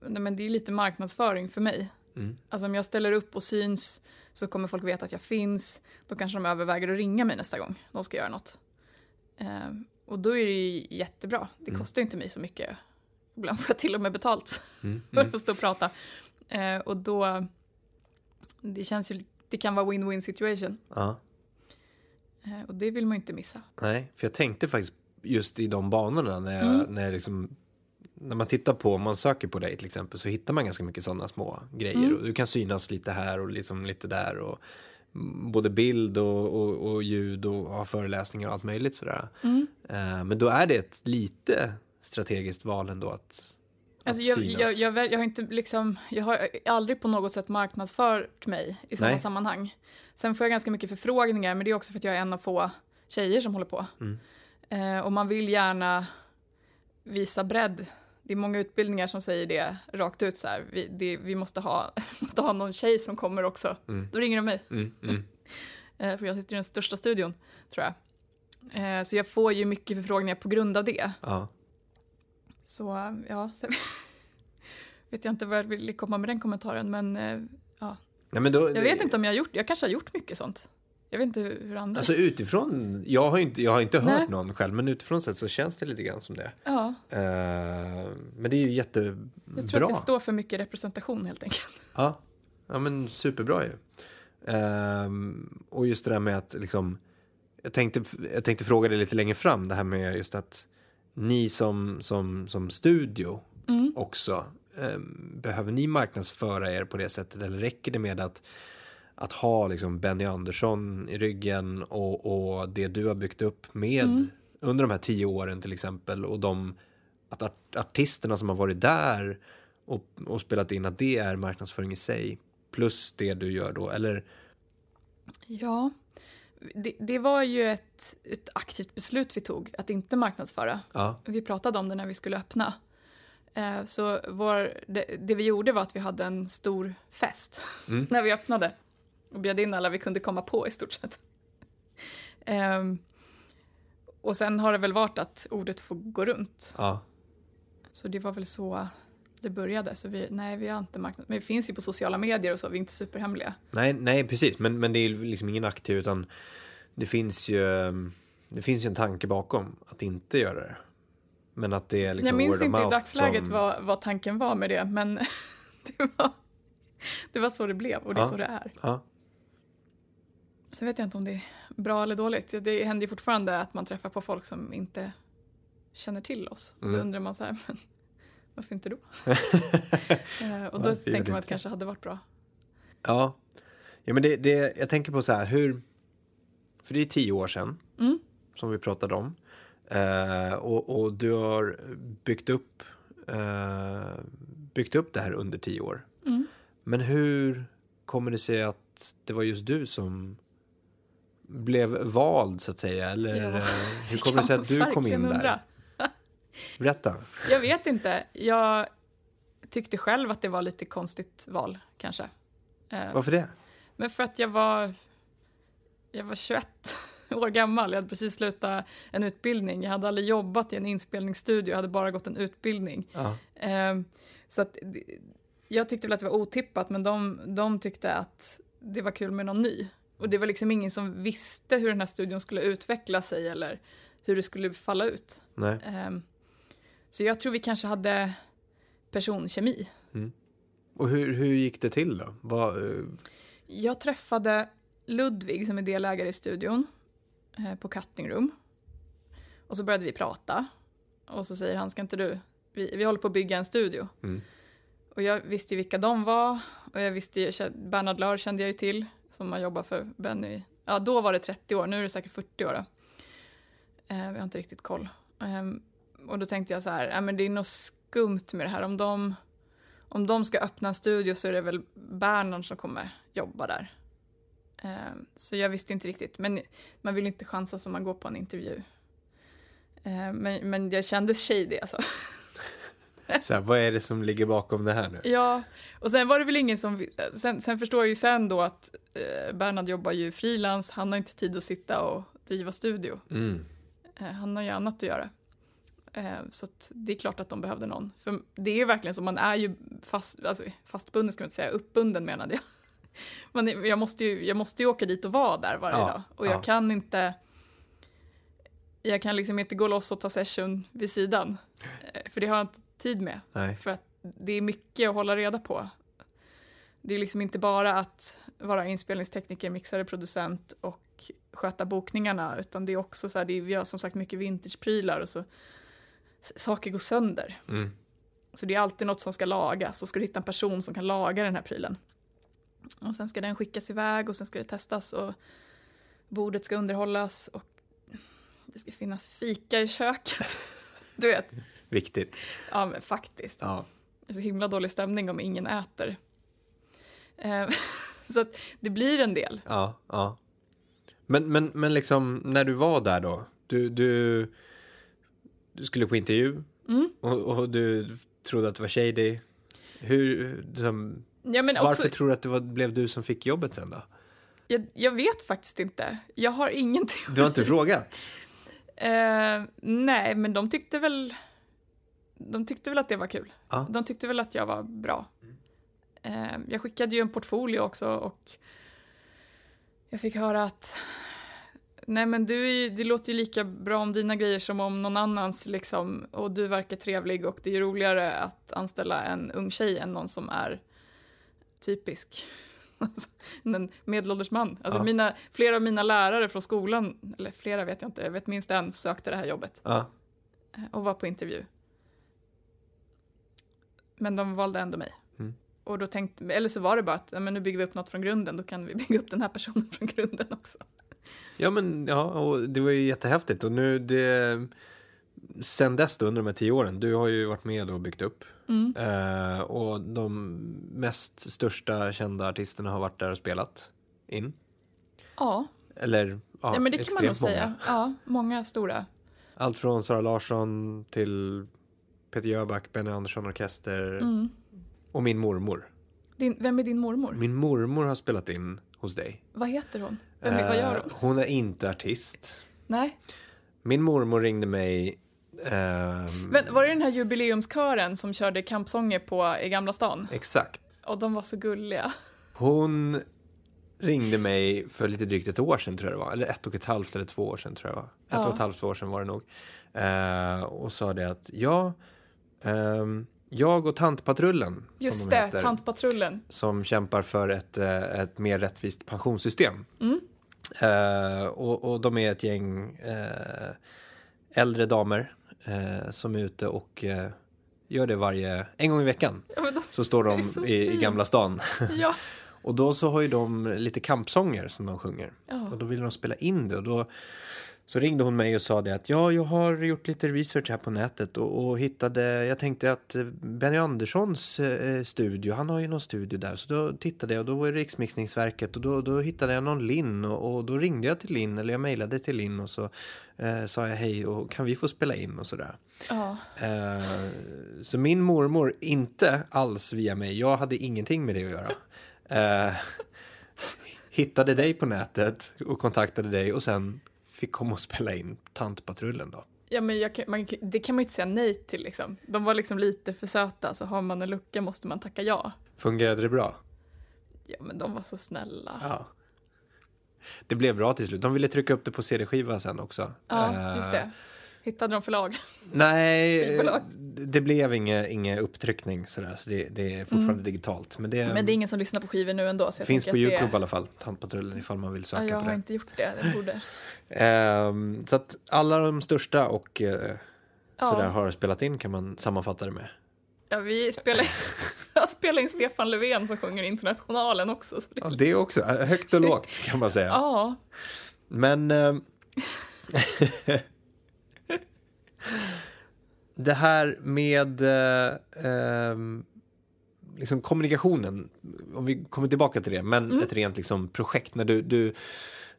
Nej, men det är lite marknadsföring för mig. Mm. Alltså om jag ställer upp och syns så kommer folk veta att jag finns. Då kanske de överväger att ringa mig nästa gång de ska göra något. Ehm, och då är det ju jättebra. Det Mm. kostar inte mig så mycket. Ibland får jag till och med betalt Mm. för Mm. att stå och prata. Ehm, och då, det känns ju, det kan vara win-win situation. Ja. Ehm, och det vill man ju inte missa. Nej, för jag tänkte faktiskt just i de banorna när jag, Mm. när jag liksom när man tittar på, om man söker på dig till exempel så hittar man ganska mycket sådana små grejer Mm. och du kan synas lite här och liksom lite där och både bild och, och, och ljud och ha föreläsningar och allt möjligt sådär. Mm. Eh, men då är det ett lite strategiskt val ändå att, Alltså jag, jag, jag, jag har inte liksom, jag har aldrig på något sätt marknadsfört mig i sådana sammanhang. Sen får jag ganska mycket förfrågningar, men det är också för att jag är en av få tjejer som håller på. Mm. Eh, och man vill gärna visa bredd. Det är många utbildningar som säger det rakt ut så här. Vi, det, vi måste, ha, måste ha någon tjej som kommer också. Mm. Då ringer de mig, Mm, mm. eh, för jag sitter i den största studion, tror jag. Eh, så jag får ju mycket förfrågningar på grund av det. Ja. Så ja, sen vet jag inte vad jag vill komma med den kommentaren, men eh, Nej, men då, jag vet inte om jag har gjort, jag kanske har gjort mycket sånt. Jag vet inte hur, hur andra... Alltså utifrån, jag har inte, jag har inte hört Nej. någon själv, men utifrån sett så känns det lite grann som det. ja, Eh, men det är ju jättebra. jag tror att det står för mycket representation helt enkelt. Ja, ja men superbra ju. Ehm, och just det där med att liksom, jag tänkte, jag tänkte fråga dig lite längre fram, det här med just att ni som, som, som studio Mm. också, ehm, behöver ni marknadsföra er på det sättet eller räcker det med att, att ha liksom Benny Andersson i ryggen och, och det du har byggt upp med Mm. under de här tio åren till exempel och de att art, artisterna som har varit där och, och spelat in att det är marknadsföring i sig plus det du gör då eller Ja, det, det var ju ett, ett aktivt beslut vi tog att inte marknadsföra. ja, Vi pratade om det när vi skulle öppna. Eh, Så vår, det, det vi gjorde var att vi hade en stor fest Mm. när vi öppnade och bjöd in alla vi kunde komma på i stort sett. Ehm, och sen har det väl varit att ordet får gå runt. ja, Så det var väl så det började. Så vi, nej, vi har inte marknad. Men vi finns ju på sociala medier och så, vi är inte superhemliga. nej, nej precis men, men det är liksom ingen aktiv utan det finns ju det finns ju en tanke bakom att inte göra det men att det är liksom jag minns inte i dagsläget som, vad, vad tanken var med det, men det var, det var så det blev och det är Ja. så det är. ja, Sen vet jag inte om det är bra eller dåligt. Det händer ju fortfarande att man träffar på folk som inte känner till oss. Och Då Mm. undrar man så här, men varför inte då? Eh, och då tänker man att det kanske hade varit bra. ja ja men det, det jag tänker på så här hur för det är tio år sedan Mm. som vi pratade om. Eh, och, och du har byggt upp, eh, byggt upp det här under tio år. Mm. Men hur kommer det sig att det var just du som blev vald så att säga? Eller Ja, eh, hur kommer det sig att du kom in där? undra. Berätta. Jag vet inte. Jag tyckte själv att det var lite konstigt val, kanske. Eh, Varför det? Men för att jag var, jag var 21 år gammal. Jag hade precis slutat en utbildning. Jag hade aldrig jobbat i en inspelningsstudio. Jag hade bara gått en utbildning. Ja. Eh, så att jag tyckte väl att det var otippat, men de, de tyckte att det var kul med någon ny. Och det var liksom ingen som visste hur den här studion skulle utveckla sig eller hur det skulle falla ut. Nej. Så jag tror vi kanske hade personkemi. Och hur, hur gick det till då? Vad, eh, Jag träffade Ludvig som är delägare i studion eh, på Cutting Room. Och så började vi prata. Och så säger han, ska inte du, vi, vi håller på att bygga en studio. Mm. Och jag visste ju vilka de var. Och jag visste ju, Bernhard Lahr kände jag ju till, som har jobbat för Benny. Ja, då var det 30 år, nu är det säkert 40 år. Då. Eh, vi har inte riktigt koll. Ehm, och då tänkte jag så här, ja, men det är något skumt med det här. Om de, om de ska öppna en studio så är det väl Bernhard som kommer jobba där. Ehm, så jag visste inte riktigt, men man vill inte chansa som man går på en intervju. Ehm, men, men jag kändes shady alltså. så här, vad är det som ligger bakom det här nu? Ja, och sen var det väl ingen som... Sen, sen förstår jag ju sen då att eh, Bernhard jobbar ju frilans, han har inte tid att sitta och driva studio. Mm. Eh, han har ju annat att göra. Eh, så det är klart att de behövde någon. För det är ju verkligen så, man är ju fast, alltså, fastbunden ska man inte säga, uppbunden menade jag. Är- jag, måste ju, jag måste ju åka dit och vara där varje Ja, dag. Och jag ja. kan inte... Jag kan liksom inte gå loss och ta session vid sidan. Eh, för det har jag inte tid med. Nej. För att det är mycket att hålla reda på. Det är liksom inte bara att vara inspelningstekniker, mixare, producent och sköta bokningarna, utan det är också så här, det är, vi har som sagt mycket vintageprylar och så saker går sönder. Mm. Så det är alltid något som ska lagas och ska du hitta en person som kan laga den här prylen. Och sen ska den skickas iväg och sen ska det testas och bordet ska underhållas och det ska finnas fika i köket. Du vet, Viktigt. ja men faktiskt. Ja. Det är så himla dålig stämning om ingen äter. Eh, så att det blir en del. Ja, ja. Men, men, men liksom när du var där då, du, du, du skulle på intervju Mm. och, och du trodde att det var shady. Hur, liksom, Ja, men också, varför tror du att det var, blev du som fick jobbet sen då? jag, jag vet faktiskt inte. Jag har ingen teori. Du har inte frågat? Eh, nej, men de tyckte väl de tyckte väl att det var kul. Ja. De tyckte väl att jag var bra. Eh, jag skickade ju en portfolio också och jag fick höra att nej men du är, det låter ju lika bra om dina grejer som om någon annans liksom och du verkar trevlig och det är roligare att anställa en ung tjej än någon som är typisk. Alltså, en medelålders man. Alltså Ja. mina, flera av mina lärare från skolan, eller flera vet jag inte, jag vet minst en sökte det här jobbet Ja. eh, och var på intervju. Men de valde ändå mig. Mm. Och då tänkte, eller så var det bara att men nu bygger vi upp något från grunden, då kan vi bygga upp den här personen från grunden också. Ja men ja, och det var ju jättehäftigt och nu det Sen dess då under de här tio åren, du har ju varit med och byggt upp Mm. eh, och de mest största kända artisterna har varit där och spelat in. Ja, Eller ja, ja, men det kan man nog många. säga. Ja, många stora. Allt från Sara Larsson till Peter Jöback, Benny Andersson Orkester Mm. och min mormor. Din, vem är din mormor? Min mormor har spelat in hos dig. Vad heter hon? Vem, är- vad gör Eh, hon? hon är inte artist. Nej. Min mormor ringde mig ehm, Men var det den här jubileumskören som körde kampsånger på i Gamla stan? Exakt. Och de var så gulliga. Hon ringde mig för lite drygt ett år sedan tror jag det var. Eller ett och ett halvt eller två år sedan tror jag det var. Ett Ja. och ett halvt år sedan var det nog. Eh, och sa det att ja, ehm, jag och Tantpatrullen Just som de det, heter, Tantpatrullen. som kämpar för ett, eh, ett mer rättvist pensionssystem. Mm. Eh, och, och de är ett gäng eh, äldre damer eh, som är ute och eh, gör det varje, en gång i veckan. Ja, de, Så står är så de i, i. Gamla stan. ja. Och då så har ju de lite kampsånger som de sjunger. Ja. Och då ville de spela in det och då så ringde hon mig och sa det att ja, jag har gjort lite research här på nätet och, och hittade, jag tänkte att Benny Anderssons eh, studio, han har ju någon studio där, så då tittade jag och då var det Riksmixningsverket och då, då hittade jag någon Linn och, och då ringde jag till Linn eller jag mejlade till Linn och så eh, sa jag hej och kan vi få spela in och sådär. ja. Eh, så min mormor, inte alls via mig, jag hade ingenting med det att göra. Eh, hittade dig på nätet och kontaktade dig och sen fick komma och spela in Tantpatrullen då. Ja, men jag, man, det kan man ju inte säga nej till liksom. De var liksom lite för söta, så har man en lucka måste man tacka ja. Fungerade det bra? Ja, men de var så snälla. Ja. Det blev bra till slut. De ville trycka upp det på CD-skiva sen också. Ja, Eh, just det. Hittade de förlag? Nej, Skivbolag. det blev ingen, ingen upptryckning sådär, så det, det är fortfarande digitalt. Men det, Mm. Men det är ingen som lyssnar på skivor nu ändå. Så jag finns på Youtube det... i alla fall, Tantpatrullen ifall man vill söka Ja, jag på har det. inte gjort det. Det borde. Ehm, så att alla de största och eh, Ja. sådär har spelat in kan man sammanfatta det med. Ja, vi spelar, jag spelar in Stefan Löfven som sjunger Internationalen också. Så det... Ja, det också, eh, högt och lågt kan man säga. Ja, Men ehm, det här med eh, ehm, liksom kommunikationen, om vi kommer tillbaka till det, men Mm. ett rent liksom projekt när du, du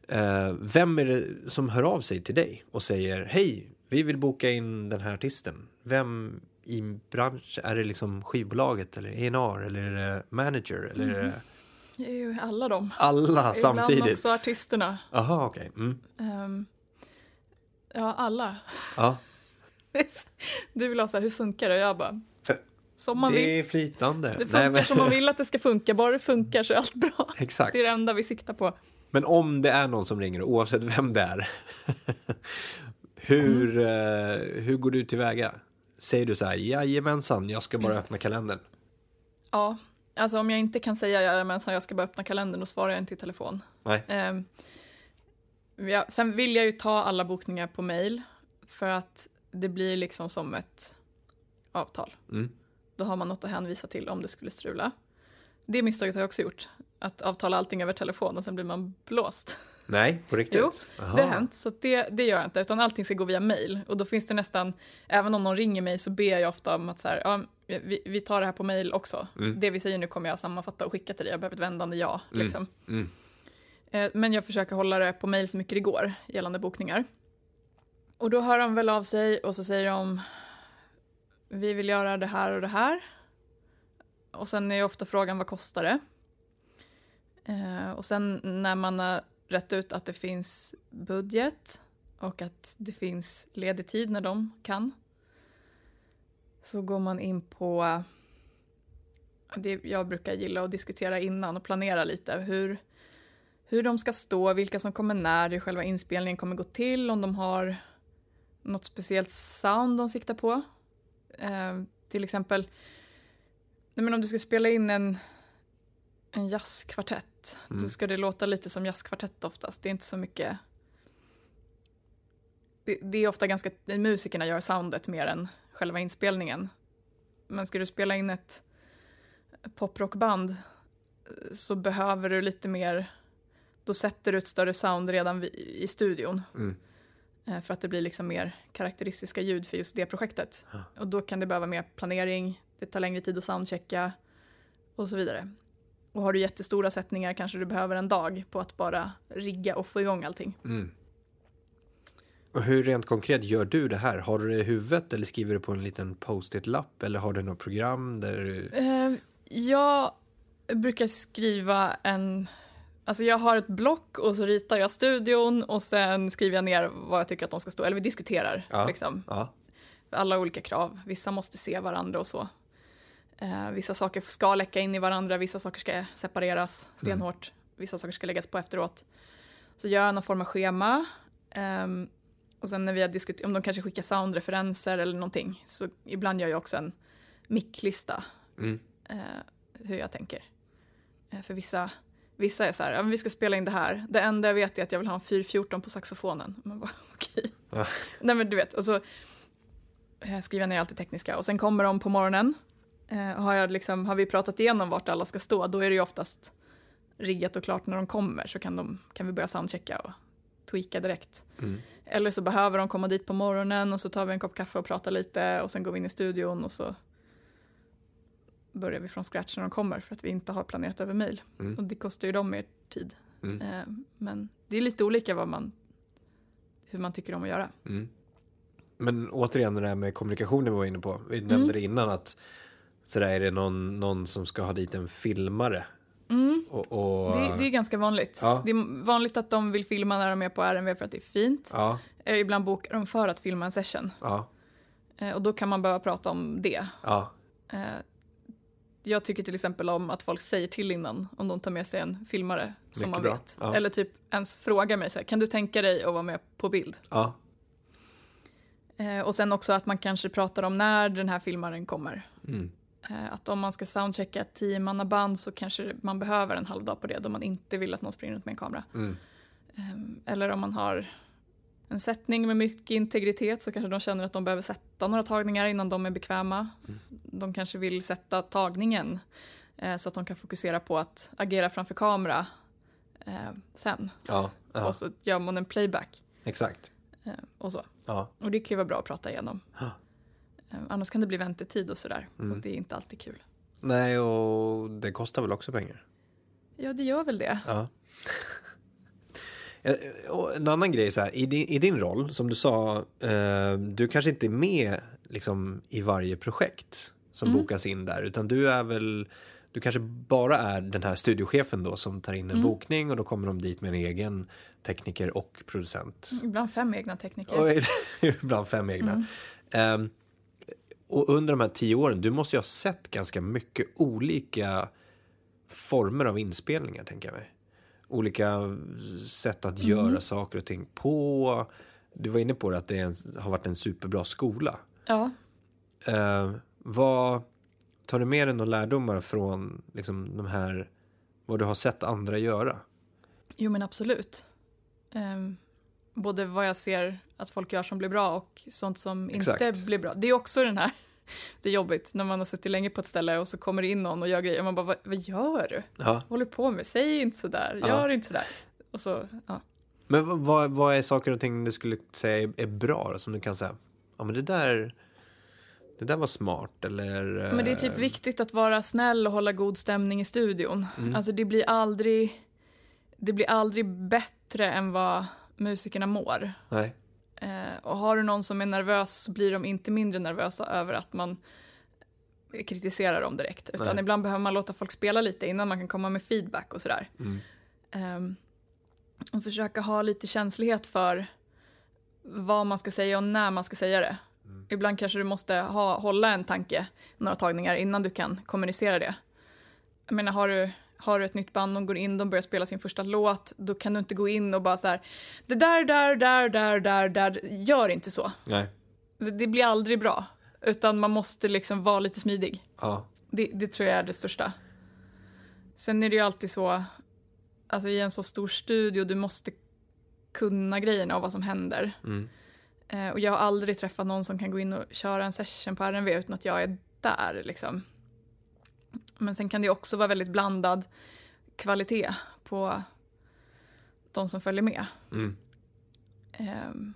eh, vem är det som hör av sig till dig och säger hej, vi vill boka in den här artisten. Vem i bransch, är det liksom skivbolaget eller E&R eller är det manager eller är det är ju alla de. alla Ibland samtidigt? också artisterna. Jaha, okej. Mm. Ehm, ja, alla. Ja. Du vill ha så här, hur funkar det? Och jag bara, som man det vill. är flytande. Det funkar som man vill att det ska funka, bara det funkar så är allt bra. Exakt. Det är det enda vi siktar på. Men om det är någon som ringer, oavsett vem det är, hur, eh, hur går du tillväga? Säger du så här, jajamensan, jag ska bara öppna kalendern. Ja, alltså om jag inte kan säga jajamensan, jag ska bara öppna kalendern, då svarar jag inte i telefon. Nej. Ehm, ja, sen vill jag ju ta alla bokningar på mail, för att det blir liksom som ett avtal. Mm. Då har man något att hänvisa till om det skulle strula. det misstaget har jag också gjort. Att avtala allting över telefon och sen blir man blåst. Nej, på riktigt? Jo, Aha. Det har hänt, så det, det gör jag inte, utan allting ska gå via mail. Och då finns det nästan, även om någon ringer mig så ber jag ofta om att så här, ja, vi, vi tar det här på mail också. Mm. Det vi säger nu kommer jag sammanfatta och skicka till dig, jag behöver ett vändande ja. Mm. Liksom. Mm. Eh, Men jag försöker hålla det på mail så mycket det går gällande bokningar. Och då hör de väl av sig och så säger de vi vill göra det här och det här. Och sen är ju ofta frågan vad kostar det? Eh, och sen när man har rätt ut att det finns budget och att det finns ledig tid när de kan. Så går man in på det jag brukar gilla att diskutera innan och planera lite hur hur de ska stå, vilka som kommer när, hur själva inspelningen kommer gå till, om de har något speciellt sound de siktar på. Eh, till exempel, nej men om du ska spela in en, en jazzkvartett, Mm. då ska det låta lite som jazzkvartett oftast. Det är inte så mycket... Det, det är ofta ganska, musikerna gör soundet mer än själva inspelningen. Men ska du spela in ett poprockband så behöver du lite mer då sätter du ett större sound redan i studion. Mm. Eh, För att det blir liksom mer karaktäristiska ljud för just det projektet. Ja. Och då kan det behöva mer planering, det tar längre tid att soundchecka och så vidare. Och har du jättestora sättningar kanske du behöver en dag på att bara rigga och få igång allting. Mm. Och hur rent konkret gör du det här? Har du det i huvudet eller skriver du på en liten post-it-lapp eller har du något program där du... Eh, Jag brukar skriva en... Alltså jag har ett block och så ritar jag studion och sen skriver jag ner vad jag tycker att de ska stå, eller vi diskuterar Ja. liksom. Ja. alla olika krav. Vissa måste se varandra och så. Eh, vissa saker ska läcka in i varandra, vissa saker ska separeras stenhårt. Vissa saker ska läggas på efteråt. Så gör jag någon form av schema. Ehm, och sen när vi har diskuterat, om de kanske skickar soundreferenser eller någonting, så ibland gör jag också en micklista Mm. eh, hur jag tänker. Eh, för vissa, vissa är så här, vi ska spela in det här. Det enda jag vet är att jag vill ha en 414 på saxofonen. Men bara, okej. Ja. Nej men du vet, och så eh, skriver jag ner allt det tekniska och sen kommer de på morgonen. Eh, har, jag liksom, har vi pratat igenom vart alla ska stå, då är det ju oftast riggat och klart när de kommer så kan, de, kan vi börja soundchecka och tweaka direkt. Mm. Eller så behöver de komma dit på morgonen och så tar vi en kopp kaffe och pratar lite och sen går vi in i studion och så börjar vi från scratch när de kommer för att vi inte har planerat över mail. Mm. Och det kostar ju dem mer tid. Mm. Eh, men det är lite olika vad man, hur man tycker om att göra. Mm. Men återigen det där med kommunikationen vi var inne på. Vi nämnde det innan att sådär är det någon, någon som ska ha dit en filmare. Mm. Och, och, Det, det är ganska vanligt. Ja. Det är vanligt att de vill filma när de är på RMV för att det är fint. Ja, Eh, Ibland bokar de för att filma en session. ja, Eh, Och då kan man behöva prata om det. ja. Eh, Jag tycker till exempel om att folk säger till innan om de tar med sig en filmare som Mycket man bra. vet. Ja. Eller typ ens frågar mig så här, kan du tänka dig att vara med på bild? ja. Eh, Och sen också att man kanske pratar om när den här filmaren kommer. Mm. Eh, Att om man ska soundchecka ett tiomannaband så kanske man behöver en halv dag på det då man inte vill att någon springer runt med en kamera. Mm. Ehm, Eller om man har en sättning med mycket integritet så kanske de känner att de behöver sätta några tagningar innan de är bekväma. De kanske vill sätta tagningen eh, så att de kan fokusera på att agera framför kamera eh, sen. Ja, ja. Och så gör man en playback exakt. eh, och så. Ja. Och det kan ju vara bra att prata igenom. Ja. Eh, annars kan det bli väntetid och sådär. Mm. Och det är inte alltid kul. Nej, och det kostar väl också pengar. Ja, det gör väl det. Ja. Eh, och En annan grej så här, i din, i din roll, som du sa, eh, du kanske inte är med liksom, i varje projekt som Mm. bokas in där, utan du är väl, du kanske bara är den här studiochefen då som tar in en Mm. bokning och då kommer de dit med en egen tekniker och producent. Ibland fem egna tekniker. Ibland fem egna. Mm. Eh, och under de här tio åren, du måste ju ha sett ganska mycket olika former av inspelningar, tänker jag mig. Olika sätt att Mm. göra saker och ting på. Du var inne på det, att det en, har varit en superbra skola. Ja. Eh, vad tar du med dig några lärdomar från liksom, de här, vad du har sett andra göra? Jo men absolut. Ehm, både vad jag ser att folk gör som blir bra och sånt som Exakt. inte blir bra. Det är också den här det är jobbigt när man har suttit länge på ett ställe och så kommer det in någon och gör grejer och man bara, vad, vad gör du? Ja. Vad håller du på med? Säg inte sådär, Ja. gör inte sådär. Och så, ja. Men vad- vad, är saker och ting du skulle säga är, är bra då, som du kan säga? Ja, men det där, det där var smart eller? Men det är typ eh, viktigt att vara snäll och hålla god stämning i studion. Mm. Alltså det blir aldrig, det blir aldrig bättre än vad musikerna mår. Nej. Och har du någon som är nervös så blir de inte mindre nervösa över att man kritiserar dem direkt. Utan Nej. ibland behöver man låta folk spela lite innan man kan komma med feedback och sådär. Mm. Ehm, och försöka ha lite känslighet för vad man ska säga och när man ska säga det. Mm. Ibland kanske du måste ha, hålla en tanke några tagningar innan du kan kommunicera det. Jag menar, har du, har du ett nytt band, de går in, de börjar spela sin första låt, då kan du inte gå in och bara så här, det där, där, där, där, där, där, gör inte så. Nej. Det blir aldrig bra, utan man måste liksom vara lite smidig. Ja. Det, det tror jag är det största. Sen är det ju alltid så, alltså i en så stor studio, du måste kunna grejerna och vad som händer. Mm. Eh, och jag har aldrig träffat någon som kan gå in och köra en session på RNV utan att jag är där liksom. Men sen kan det också vara väldigt blandad kvalitet på de som följer med. Mm. Ehm,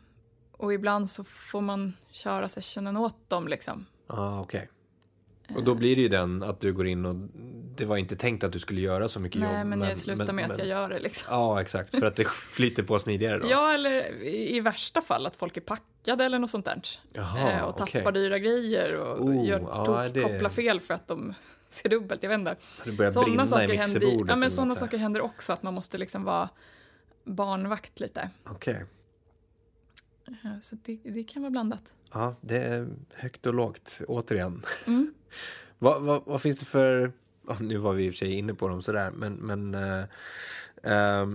och ibland så får man köra sessionen åt dem liksom. Ja, okej. Och då blir det ju den att du går in och det var inte tänkt att du skulle göra så mycket Nej, jobb. men, jag slutar med att men- jag gör det liksom. Ja, exakt. För att det flyter på smidigare då. Ja, eller i i värsta fall att folk är packade eller något sånt där. Jaha, Eh, och tappar okej. dyra grejer och Oh, gör tok, det- kopplar fel för att de ser dubbelt, jag vet inte. Det börjar Sådana brinna i saker, händer, mixerbordet. ja, men sådana saker händer också, att man måste liksom vara barnvakt lite. Okej. Eh, Så det, det kan vara blandat. Ja, det är högt och lågt, återigen. Mm. vad, vad, vad finns det för... nu var vi i och för sig inne på dem sådär, men... men ehm, eh,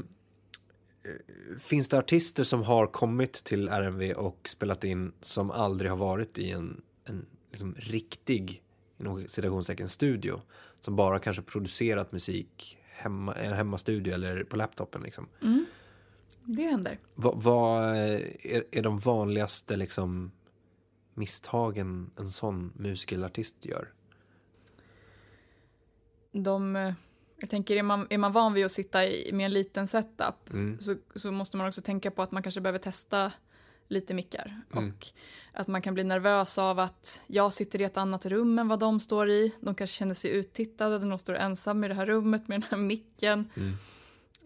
finns det artister som har kommit till RMV och spelat in som aldrig har varit i en, en liksom riktig, inom citationstecken, studio? Som bara kanske producerat musik hemma, i en hemmastudio eller på laptopen liksom? Mm. Det händer. Vad, vad är, är de vanligaste liksom, misstagen en sån musiker eller artist gör? De, eh, jag tänker, är man, är man van vid att sitta i, med en liten setup Mm. så, så måste man också tänka på att man kanske behöver testa lite mickar. Mm. Och att man kan bli nervös av att jag sitter i ett annat rum än vad de står i. De kanske känner sig uttittade, de står ensam i det här rummet med den här micken. Mm.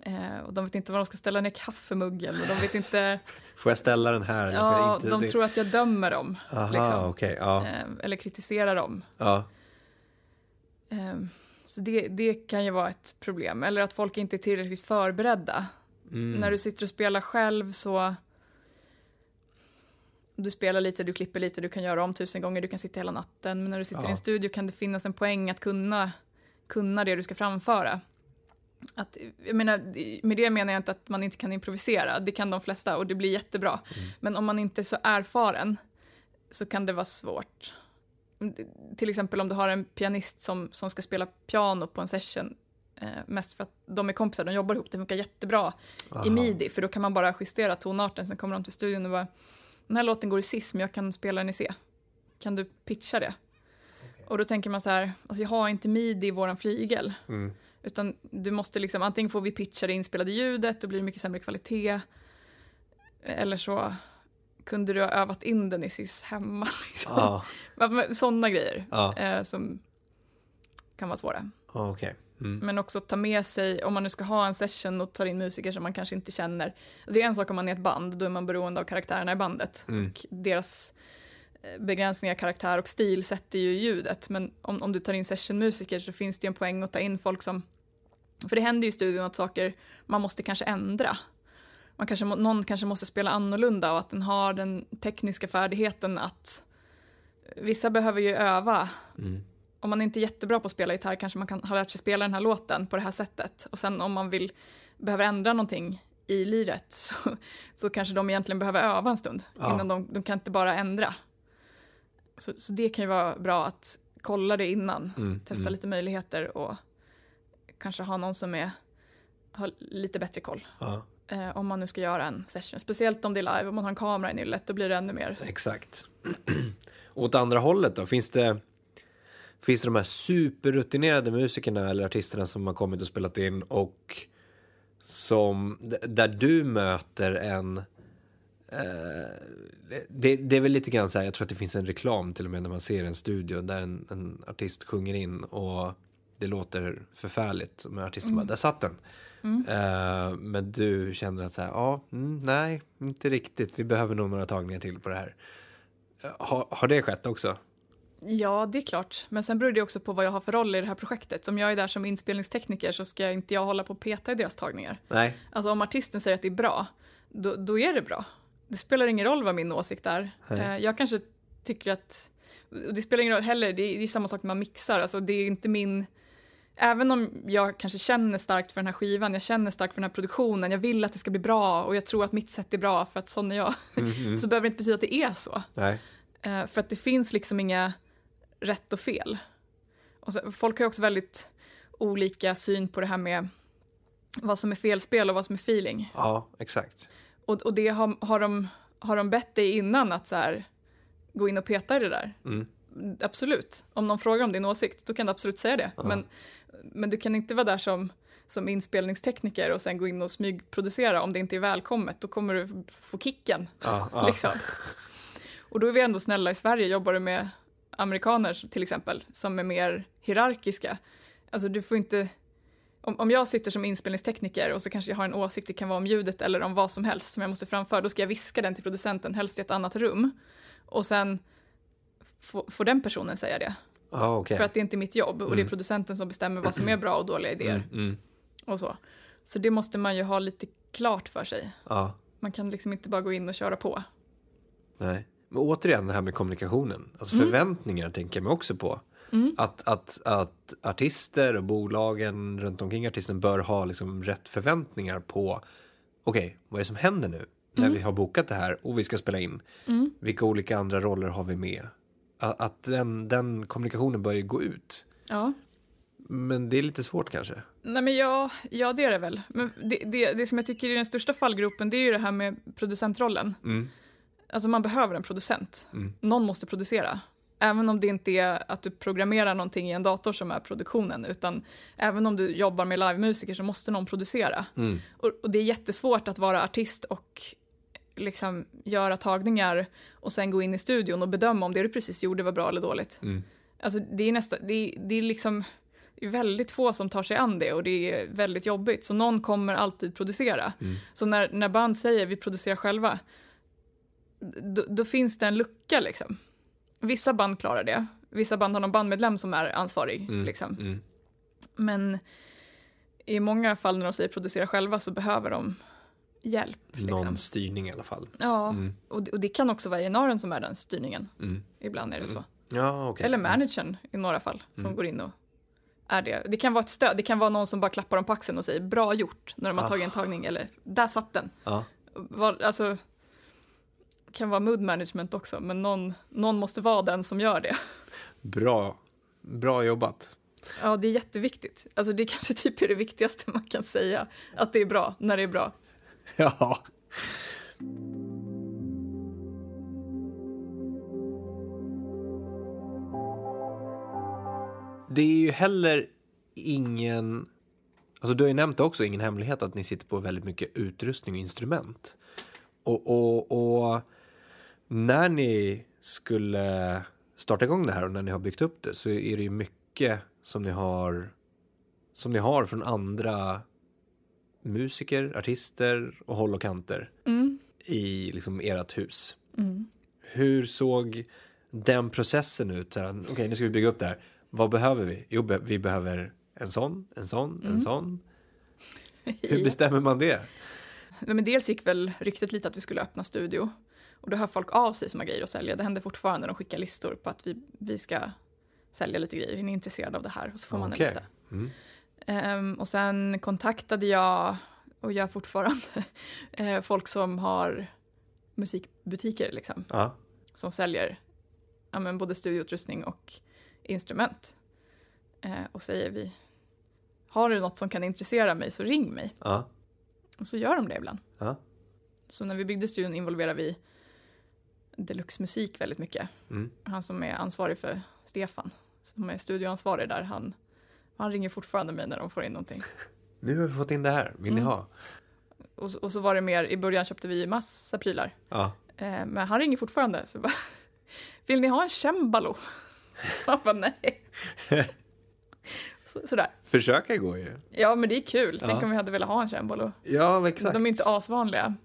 Eh, och de vet inte var de ska ställa ner kaffemuggen och de vet inte, Får jag ställa den här? ja, inte de tror att jag dömer dem. Aha, liksom. okej. ja. Eh, eller kritiserar dem. ja. Eh, så det, det kan ju vara ett problem. Eller att folk inte är tillräckligt förberedda. Mm. När du sitter och spelar själv så... Du spelar lite, du klipper lite, du kan göra om tusen gånger, du kan sitta hela natten. Men när du sitter Ja. i en studio kan det finnas en poäng att kunna, kunna det du ska framföra. Att, jag menar, med det menar jag inte att man inte kan improvisera, det kan de flesta och det blir jättebra. Mm. Men om man inte är så erfaren så kan det vara svårt. Till exempel om du har en pianist som, som ska spela piano på en session, eh, mest för att de är kompisar, de jobbar ihop, det funkar jättebra Aha. i midi, för då kan man bara justera tonarten, sen kommer de till studion och bara den här låten går i cis, men jag kan spela den i C. Kan du pitcha det? Och då tänker man så här, alltså jag har inte midi i våran flygel, Mm. utan du måste liksom, antingen får vi pitcha det inspelade ljudet, då blir det mycket sämre kvalitet, eller så kunde du ha övat in den i cis hemma. Liksom. Ja, Sådana grejer ja. eh, som kan vara svåra. okej. Mm. Men också ta med sig, om man nu ska ha en session och tar in musiker som man kanske inte känner. Alltså det är en sak om man är ett band, då är man beroende av karaktärerna i bandet. Mm. Och deras eh, begränsningar, karaktär och stil sätter ju ljudet. Men om, om du tar in sessionmusiker så finns det ju en poäng att ta in folk som... För det händer ju i studion att saker man måste kanske ändra. Man kanske, någon kanske måste spela annorlunda och att den har den tekniska färdigheten att... Vissa behöver ju öva Mm. Om man inte är jättebra på att spela gitarr kanske man kan ha lärt sig spela den här låten på det här sättet. Och sen om man vill, behöver ändra någonting i liret så, så kanske de egentligen behöver öva en stund. Ja. Innan de, de kan inte bara ändra. Så, så det kan ju vara bra att kolla det innan. Mm. Testa mm. lite möjligheter och kanske ha någon som är, har lite bättre koll. Ja, Eh, om man nu ska göra en session. Speciellt om det är live, om man har en kamera i nyllet, då blir det ännu mer. exakt. Åt andra hållet då, finns det, finns det de här superrutinerade musikerna eller artisterna som har kommit och spelat in och som, där du möter en eh, det, det är väl lite grann så här, jag tror att det finns en reklam till och med när man ser en studio där en, en artist sjunger in och det låter förfärligt. Men artisten bara, där satt den. Eh, men du känner att så här, ja, mm, nej, inte riktigt. Vi behöver nog några tagningar till på det här. Eh, har, har det skett också? Ja, det är klart. Men sen beror det också på vad jag har för roll i det här projektet. Om jag är där som inspelningstekniker så ska inte jag hålla på och peta i deras tagningar. Nej. Alltså om artisten säger att det är bra, då, då är det bra. Det spelar ingen roll vad min åsikt är. Nej. Eh, Jag kanske tycker att, det spelar ingen roll heller, det är, det är samma sak när man mixar, alltså det är inte min, även om jag kanske känner starkt för den här skivan, jag känner starkt för den här produktionen, jag vill att det ska bli bra och jag tror att mitt sätt är bra för att sån är jag, Mhm. så behöver det inte betyda att det är så. Nej. Eh, för att det finns liksom inga rätt och fel. Och så, folk har också väldigt olika syn på det här med vad som är felspel och vad som är feeling. Ja, exakt. Och, och det har, har, de, har de bett dig innan att så här, gå in och peta i det där? Mm. Absolut. Om någon frågar om din åsikt, då kan du absolut säga det. Ja. Men, men du kan inte vara där som, som inspelningstekniker och sen gå in och smygproducera om det inte är välkommet. Då kommer du få kicken. Ja, ja. Liksom. Och då är vi ändå snälla i Sverige, jobbar du med amerikaner till exempel, som är mer hierarkiska. Alltså du får inte, om, om jag sitter som inspelningstekniker och så kanske jag har en åsikt, det kan vara om ljudet eller om vad som helst som jag måste framföra, då ska jag viska den till producenten, helst i ett annat rum. Och sen få- får den personen säga det. Ja, okej. För att det är inte mitt jobb och det är Mm. producenten som bestämmer vad som är bra och dåliga idéer Mm, mm. och så. Så det måste man ju ha lite klart för sig. Ja, Man kan liksom inte bara gå in och köra på. nej. Men återigen det här med kommunikationen. Alltså förväntningar tänker jag mig också på. Mm. Att, att, att artister och bolagen runt omkring artisten bör ha liksom rätt förväntningar på okej, vad är det som händer nu när vi har bokat det här och vi ska spela in? Mm. Vilka olika andra roller har vi med? Att, att den, den kommunikationen bör ju gå ut. Ja. Men det är lite svårt kanske. Nej men ja, ja det är det väl. Men det, det, det som jag tycker är den största fallgropen det är ju det här med producentrollen. Mm. Alltså man behöver en producent. Mm. Någon måste producera. Även om det inte är att du programmerar någonting i en dator som är produktionen, utan även om du jobbar med livemusiker så måste någon producera. Mm. Och, och det är jättesvårt att vara artist och liksom göra tagningar och sen gå in i studion och bedöma om det du precis gjorde var bra eller dåligt. Mm. Alltså det är det är, det är liksom det är väldigt få som tar sig an det och det är väldigt jobbigt. Så någon kommer alltid producera. Mm. Så när, när band säger vi producerar själva, då, då finns det en lucka liksom. Vissa band klarar det. Vissa band har någon bandmedlem som är ansvarig. Mm. Liksom. Mm. Men i många fall när de säger producera själva så behöver de hjälp. Liksom. Någon styrning i alla fall. Ja, Mm. och, det- och det kan också vara A&R'n som är den styrningen. Mm. Ibland är det så. Ja, okej. Eller managern i några fall som Mm. går in och är det. Det kan vara ett stöd, det kan vara någon som bara klappar dem på axeln och säger bra gjort när de har Ah. tagit en tagning eller där satt den. Ja. Var, alltså, kan vara mood management också, men någon, någon måste vara den som gör det. Bra. Bra jobbat. Ja, det är jätteviktigt. Alltså det kanske typ är det viktigaste man kan säga, att det är bra när det är bra. Ja. Det är ju heller ingen... Alltså du har ju nämnt också, ingen hemlighet att ni sitter på väldigt mycket utrustning och instrument. Och, och, och när ni skulle starta igång det här och när ni har byggt upp det så är det ju mycket som ni har som ni har från andra musiker, artister och håll och kanter Mm. i liksom ert hus. Mm. Hur såg den processen ut? Okej, nu ska vi bygga upp det här. Vad behöver vi? Jo, vi behöver en sån, en sån, en Mm. sån. Hur bestämmer man det? Men dels gick väl ryktet lite att vi skulle öppna studio. Och då hör folk av sig som har grejer att sälja. Det händer fortfarande. De skickar listor på att vi, vi ska sälja lite grejer. Är ni intresserade av det här? Och så får man en lista. Mm. Ehm, och sen kontaktade jag, och gör fortfarande, eh, folk som har musikbutiker liksom. Ja, Som säljer ja, men både studioutrustning och instrument. Eh, och säger vi, har du något som kan intressera mig så ring mig. Och så gör de det ibland. Så när vi byggde studion involverade vi Deluxe Musik väldigt mycket. Mm. Han som är ansvarig för Stefan, som är studioansvarig där, han, han ringer fortfarande mig när de får in någonting. Nu har vi fått in det här, vill ni Mm. ha? Och, så- och så var det mer, i början köpte vi massa prylar. Ja. Eh, men han ringer fortfarande. Så bara, Vill ni ha en cembalo? Han bara nej. Så, sådär. Försöka går ju. Ja men det är kul. Tänk Ja. om vi hade velat ha en cembalo. Ja, exakt. De är inte asvanliga.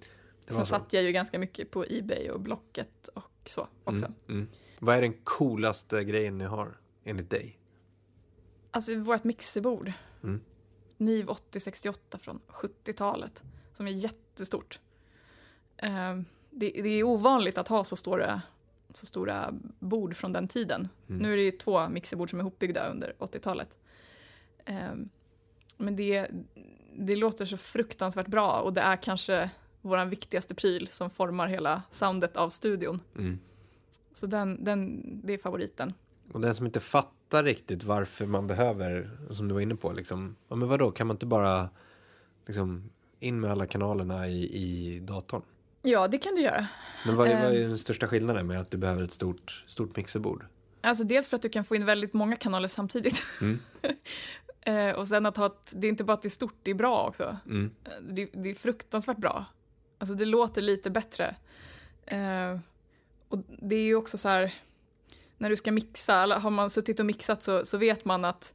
Sen så. satt jag ju ganska mycket på Ebay och Blocket och så också. Mm, mm. Vad är den coolaste grejen ni har, enligt dig? Alltså vårt mixerbord. Mm. NIV 8068 från 70-talet. Som är jättestort. Eh, det, det är ovanligt att ha så stora, så stora bord från den tiden. Mm. Nu är det ju två mixerbord som är ihopbyggda under 80-talet. Eh, men det, det låter så fruktansvärt bra och det är kanske vår viktigaste pryl som formar hela soundet av studion. Mm. Så den, den, det är favoriten. Och den som inte fattar riktigt varför man behöver, som du var inne på, liksom, ja men vadå, kan man inte bara liksom in med alla kanalerna i, i datorn? Ja, det kan du göra. Men vad är, vad är Ehm. den största skillnaden med att du behöver ett stort, stort mixerbord? Alltså dels för att du kan få in väldigt många kanaler samtidigt. Mm. eh, och sen att ha ett, det är inte bara att det är stort, det är bra också. Mm. Eh, Det, det är fruktansvärt bra. Alltså det låter lite bättre. Eh, och det är ju också så här, när du ska mixa, eller har man suttit och mixat så, så vet man att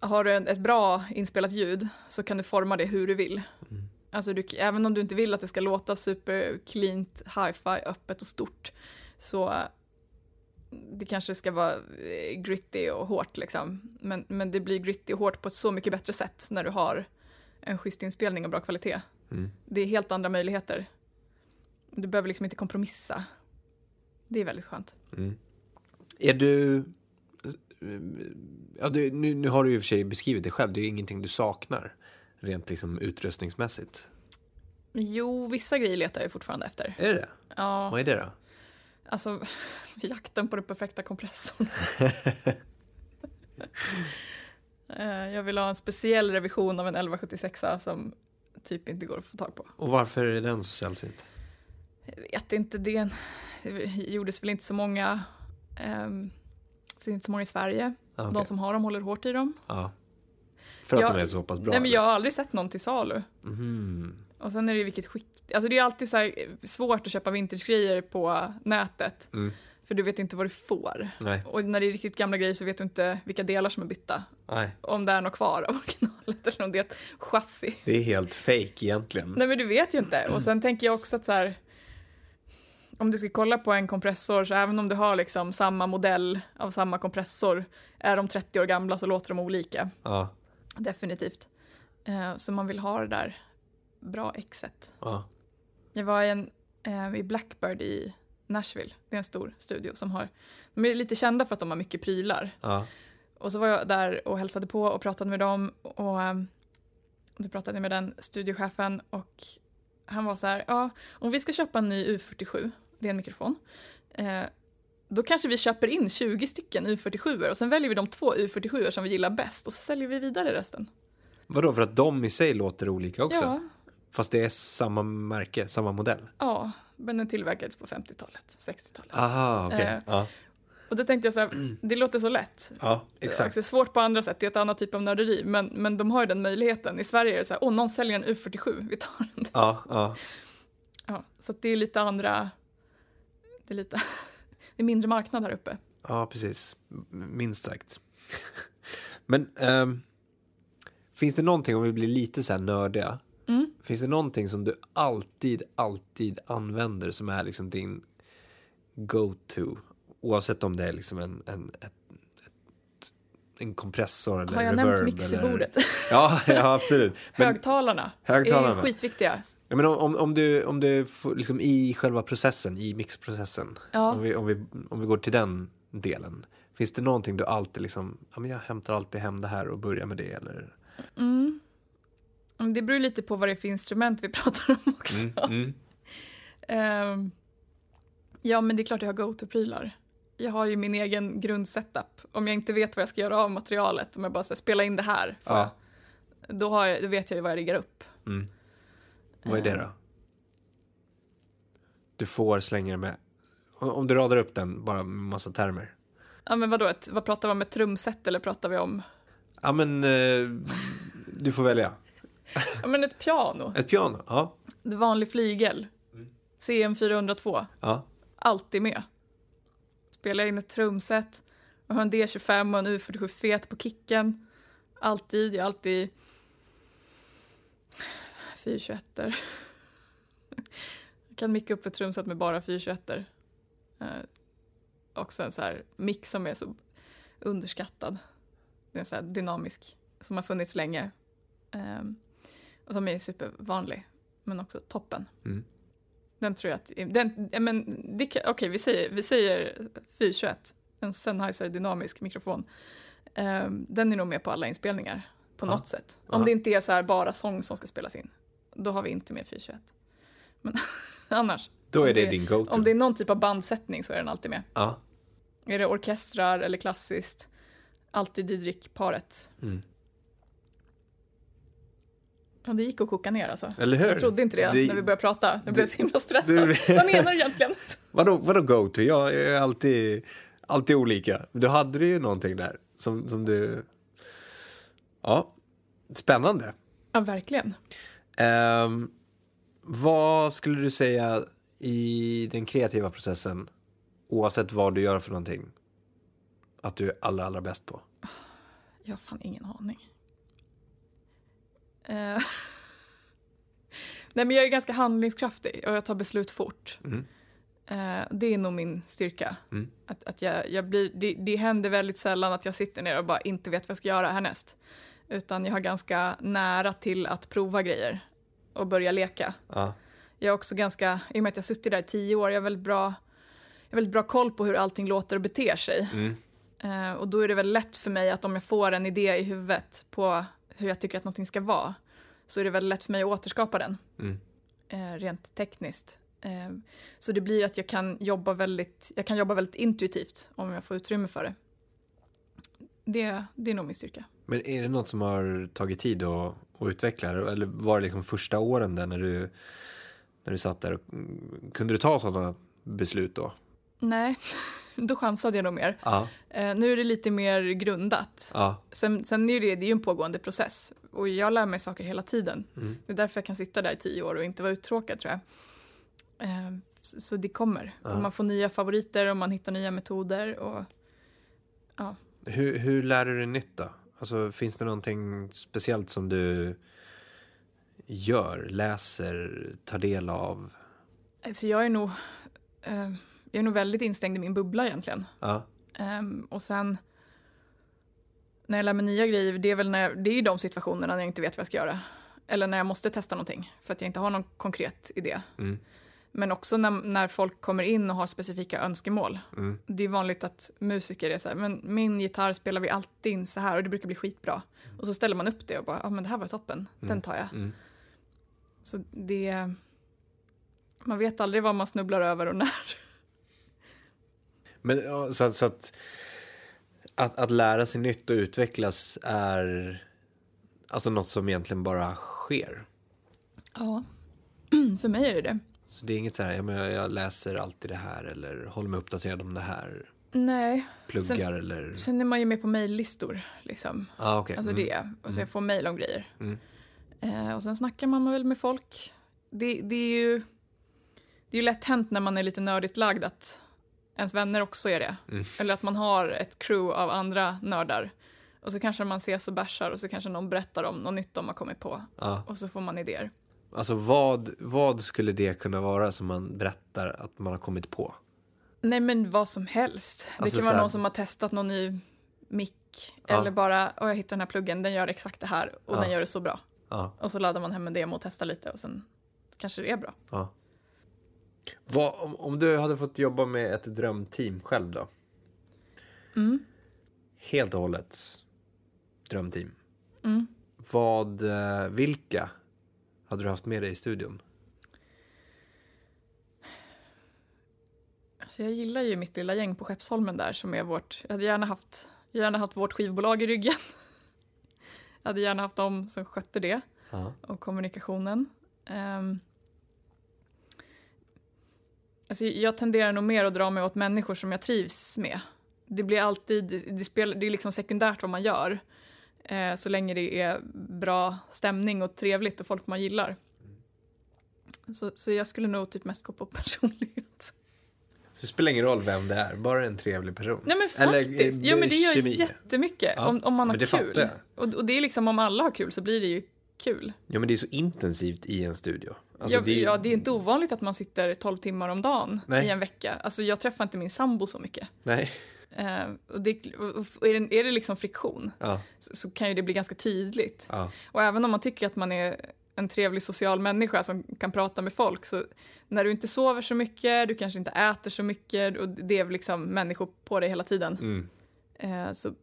har du ett bra inspelat ljud så kan du forma det hur du vill. Mm. Alltså du, även om du inte vill att det ska låta super cleant, hi-fi, öppet och stort så det kanske ska vara eh, gritty och hårt liksom. Men, men det blir gritty och hårt på ett så mycket bättre sätt när du har en schysst inspelning och bra kvalitet. Mm. Det är helt andra möjligheter. Du behöver liksom inte kompromissa. Det är väldigt skönt. Mm. Är du... Ja, du, nu, nu har du ju i och för sig beskrivit det själv, det är ju ingenting du saknar rent liksom utrustningsmässigt. Jo, vissa grejer letar jag fortfarande efter. Är det? Ja, Vad är det då? alltså jakten på den perfekta kompressorn. Eh, jag vill ha en speciell revision av en 1176 som typ inte går att få tag på. Och varför är den så sällsynt? Jag vet inte, det, det gjordes väl inte så många. Um, det finns inte så många i Sverige. Ah, okej. De som har dem håller hårt i dem. Ja. För att Jag- de är så pass bra? Nej, men jag har aldrig sett någon till salu. Mhm. Och sen är det vilket skick. Alltså det är alltid så svårt att köpa vintagegrejer på nätet. Mm. För du vet inte vad du får. Nej. Och när det är riktigt gamla grejer så vet du inte vilka delar som är bytta. Nej. Om det är något kvar av originalet eller om det är ett chassi. Det är helt fake egentligen. Nej men du vet ju inte. Och sen tänker jag också att så här. Om du ska kolla på en kompressor så även om du har liksom samma modell av samma kompressor. Är de 30 år gamla så låter de olika. Ja. Definitivt. Eh, så man vill ha det där bra exet. ja. Jag var i, en, eh, i Blackbird i Nashville. Det är en stor studio som har, de är lite kända för att de har mycket prylar. ja. Och så var jag där och hälsade på och pratade med dem och um, då pratade jag med den studiochefen och han var så här, ja, om vi ska köpa en ny U47, det är en mikrofon, eh, då kanske vi köper in 20 stycken U47 och sen väljer vi de två U47 som vi gillar bäst och så säljer vi vidare resten. Vadå, för att de i sig låter olika också? Ja, Fast det är samma märke, samma modell? ja, men den tillverkades på 50-talet, 60-talet. Aha, okej. Eh, Ja. Och då tänkte jag så här, det låter så lätt. ja, Det är exakt. också svårt på andra sätt, det är ett annat typ av nörderi, men, men de har ju den möjligheten. I Sverige är det så här, åh, någon säljer en U47, vi tar den. Ja, ja. Ja, så att det är lite andra, det är lite, det är mindre marknad här uppe. ja, precis. Minst sagt. Men ehm, finns det någonting, om vi blir lite så här nördiga, Mm. finns det någonting som du alltid, alltid använder som är liksom din go-to? Oavsett om det är liksom en, en, ett, ett, en kompressor eller Har jag reverb nämnt mixerbordet? Eller... Ja, ja, absolut. Men, Högtalarna, Högtalarna. är skitviktiga. ja, men om- om, om du, om du får, liksom i själva processen, i mixprocessen, Ja. om, vi, om, vi, om vi går till den delen, finns det någonting du alltid liksom, ja men jag hämtar alltid hem det här och börjar med det eller? Mm. Mm, Det beror lite på vad det är för instrument vi pratar om också. Mm, mm. Ehm, ja, men det är klart jag har go-to-prylar. Jag har ju min egen grundsetup. Om jag inte vet vad jag ska göra av materialet, om jag bara säger spela in det här, Ja. jag, då, har jag, då vet jag ju vad jag riggar upp. Mm. Vad är det då? Du får slänga det med Om, om du radar upp den, bara med massa termer. Ja, men vadå, ett, vad pratar vi om, ett trumset eller pratar vi om? Ja, men eh, du får välja. Ja, men ett piano, Ett piano? Ja. ett vanlig flygel, CM 402, ja. alltid med. Spelar in ett trumset, och har en D25 och en U47 fet på kicken. Alltid, jag har alltid 421 Jag kan micka upp ett trumset med bara 421 eh, Också en så här mick som är så underskattad. Det är så dynamisk, som har funnits länge. Och som är supervanlig, men också toppen. Mm. Den tror jag att, den, ja, men, det kan- okej vi säger, vi säger 421, en Sennheiser dynamisk mikrofon. Eh, den är nog med på alla inspelningar på Ja. något sätt. Om Ja. det inte är så bara sång som ska spelas in, då har vi inte med 421. Men annars, Då är det, det- din go-to. om det är någon typ av bandsättning så är den alltid med. Ja. Är det orkestrar eller klassiskt, alltid Didrik-paret. Mm. Ja, det gick att koka ner alltså. Eller hur? Jag trodde inte det, Det- när vi började prata. Jag det- blev så himla stressad. det- Vad menar du egentligen? Vadå, vadå go-to? Jag är alltid, alltid olika. Du hade ju någonting där som, som du... Ja, spännande. Ja, verkligen. Ehm, vad skulle du säga i den kreativa processen, oavsett vad du gör för någonting, att du är allra, allra bäst på? Jag har fan ingen aning. Eh, Nej, men jag är ganska handlingskraftig och jag tar beslut fort. Mm. Eh, det är nog min styrka. Mm. Att, att jag, jag blir, det, det händer väldigt sällan att jag sitter ner och bara inte vet vad jag ska göra härnäst. Utan jag har ganska nära till att prova grejer och börja leka. Ja. Jag är också ganska, i och med att jag har suttit där i tio år, jag har väldigt bra, jag har väldigt bra koll på hur allting låter och beter sig. Mm. Eh, och då är det väl lätt för mig att om jag får en idé i huvudet på hur jag tycker att någonting ska vara, så är det väldigt lätt för mig att återskapa den, Mm. eh, rent tekniskt. Eh, så det blir att jag kan jobba väldigt, jag kan jobba väldigt intuitivt om jag får utrymme för det. Det, det är nog min styrka. Men är det något som har tagit tid att, att utveckla? Eller var det liksom första åren där när du, när du satt där? Mm, kunde du ta sådana beslut då? Nej, då chansade jag nog mer. Ja. Eh, nu är det lite mer grundat. Ja. Sen, sen är det, det är ju en pågående process och jag lär mig saker hela tiden. Mm. Det är därför jag kan sitta där i tio år och inte vara uttråkad tror jag. Eh, så, det kommer. Ja. Och man får nya favoriter och man hittar nya metoder. Och, Hur, hur lär du dig nytt då? Alltså, finns det någonting speciellt som du gör, läser, tar del av? alltså jag är nog eh, jag är nog väldigt instängd i min bubbla egentligen. Ja. Ehm, och sen när jag lär mig nya grejer, det är väl när jag, det är de situationerna när jag inte vet vad jag ska göra. Eller när jag måste testa någonting för att jag inte har någon konkret idé. Mm. Men också när, när folk kommer in och har specifika önskemål. Mm. Det är vanligt att musiker är så här, men min gitarr spelar vi alltid in så här och det brukar bli skitbra. Och så ställer man upp det och bara, ja men det här var toppen, den tar jag. Mm. Så det, man vet aldrig vad man snubblar över och när. Men så, att, så att, att, att lära sig nytt och utvecklas är alltså något som egentligen bara sker. Ja, för mig är det det. Så det är inget så här, jag, jag läser alltid det här eller håller mig uppdaterad om det här, Nej, pluggar Sen- eller... sen är man ju med på mejllistor liksom. ah, okej. Alltså Mm. det, alltså jag får mejl om grejer. Mm. Eh, och sen snackar man väl med folk. Det, det är ju det är ju lätt hänt när man är lite nördigt lagd att ens vänner också är det. Mm. Eller att man har ett crew av andra nördar. Och så kanske man ses och bärsar och så kanske någon berättar om något nytt de har kommit på. Ja. Och så får man idéer. Alltså vad, vad skulle det kunna vara som man berättar att man har kommit på? Nej men vad som helst. Alltså det kan vara här- någon som har testat någon ny mick. Ja. Eller bara, åh jag hittade den här pluggen, den gör exakt det här och Ja. den gör det så bra. Och så laddar man hem en demo och testar lite och sen kanske det är bra. Vad, om, om du hade fått jobba med ett drömteam själv då? Mm. Helt och hållet drömteam. Mm. Vad, eh, vilka hade du haft med dig i studion? Alltså jag gillar ju mitt lilla gäng på Skeppsholmen där som är vårt, jag hade gärna haft, gärna haft vårt skivbolag i ryggen. jag hade gärna haft dem som skötte det Ja. och kommunikationen. Ehm, Alltså, jag tenderar nog mer att dra mig åt människor som jag trivs med. Det blir alltid, det, spelar, det är liksom sekundärt vad man gör. Eh, så länge det är bra stämning och trevligt och folk man gillar. Så, så jag skulle nog typ mest gå på personlighet. Så det spelar ingen roll vem det är, bara en trevlig person. Nej men faktiskt, Eller, jo men det gör kemi. jättemycket Ja, om, om man har men det kul. jag. Och, och det är liksom om alla har kul så blir det ju kul. Ja men det är så intensivt i en studio. Alltså, ja, det är, ja, det är inte ovanligt att man sitter 12 timmar om dagen Nej. i en vecka. Alltså jag träffar inte min sambo så mycket. Nej. Eh, och det, och är, det, är det liksom friktion Ja, så, så kan ju det bli ganska tydligt. ja, Och även om man tycker att man är en trevlig social människa som kan prata med folk så när du inte sover så mycket, du kanske inte äter så mycket och det är liksom människor på dig hela tiden. mm, Eh, så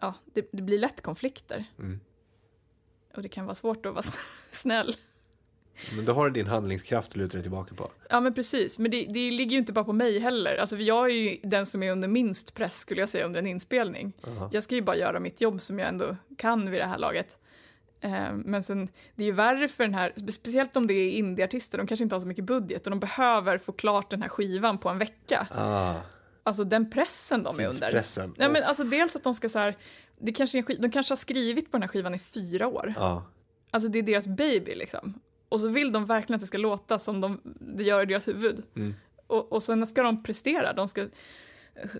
ja, det, det blir lätt konflikter. mm. Och det kan vara svårt att vara sn- snäll. Men då har du din handlingskraft att luta dig tillbaka på. Ja men precis, men det, det ligger ju inte bara på mig heller. Alltså jag är ju den som är under minst press skulle jag säga under en inspelning. Ja. Jag ska ju bara göra mitt jobb som jag ändå kan vid det här laget. Eh, men sen, det är ju värre för den här, spe- speciellt om det är indieartister, de kanske inte har så mycket budget och de behöver få klart den här skivan på en vecka. Ah, Alltså den pressen de är under. tidspressen. Nej, men alltså dels att de ska så här, det kanske är de kanske har skrivit på den här skivan i fyra år. Ja, Alltså det är deras baby liksom. Och så vill de verkligen att det ska låta som de, det gör i deras huvud. Mm. Och, och sen ska de prestera, de ska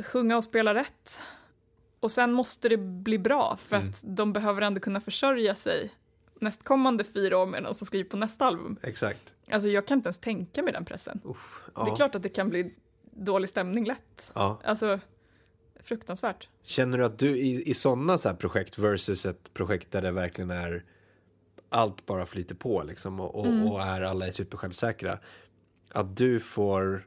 sjunga och spela rätt. Och sen måste det bli bra för Mm. att de behöver ändå kunna försörja sig nästkommande fyra år med någon som skriver på nästa album. exakt. Alltså jag kan inte ens tänka mig den pressen. Uff, Det är klart att det kan bli dålig stämning lätt. Ja. Alltså, fruktansvärt. Känner du att du i, i sådana så här projekt versus ett projekt där det verkligen är allt bara flyter på liksom och, och, Mm. och är alla är supersjälvsäkra. Att du får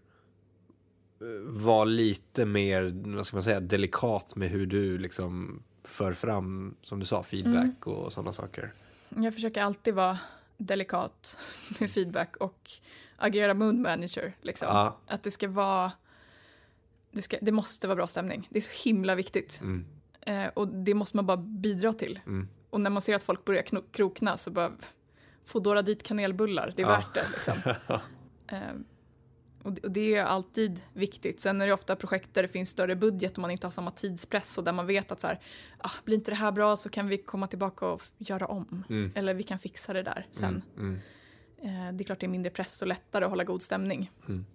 eh, vara lite mer, vad ska man säga, delikat med hur du liksom för fram, som du sa, feedback Mm. och sådana saker. Jag försöker alltid vara delikat med feedback och agera mood manager. Liksom. Ja. Att det ska vara... Det, ska, det måste vara bra stämning. Det är så himla viktigt. Mm, Eh, och det måste man bara bidra till. mm, Och när man ser att folk börjar kno- krokna så bara Fodora dit kanelbullar, det är Ja. värt det. Liksom. eh, och, det, och det är alltid viktigt. Sen är det ofta projekt där det finns större budget och man inte har samma tidspress och där man vet att så här, ah, blir inte det här bra så kan vi komma tillbaka och göra om. Mm. Eller vi kan fixa det där sen. mm, mm, Eh, det är klart det är mindre press och lättare att hålla god stämning. mm.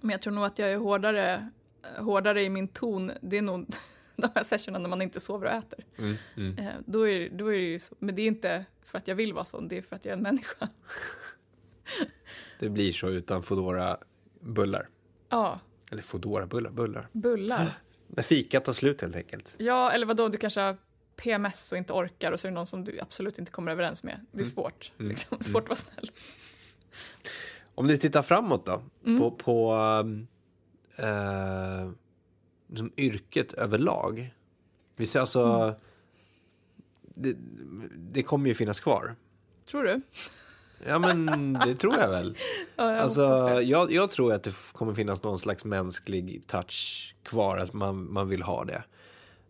Men jag tror nog att jag är hårdare, hårdare i min ton. Det är nog de här sessionerna när man inte sover och äter. Mm, mm. Eh, då, är, då är det så. Men det är inte för att jag vill vara sån, det är för att jag är en människa. Det blir så utan Foodora bullar. Ja, Eller Foodora bullar, bullar. bullar. När fikat tar slut helt enkelt. Ja, eller vadå, du kanske har PMS och inte orkar och så är det någon som du absolut inte kommer överens med. Det är svårt. Mm. Liksom, svårt att vara snäll. Om du tittar framåt då, Mm. på, på um, eh, liksom yrket överlag. Vi ser alltså, Mm. det, det kommer ju finnas kvar. Tror du? Ja men det tror jag väl. Ja, jag Alltså, jag, jag tror att det kommer finnas någon slags mänsklig touch kvar, att man, man vill ha det.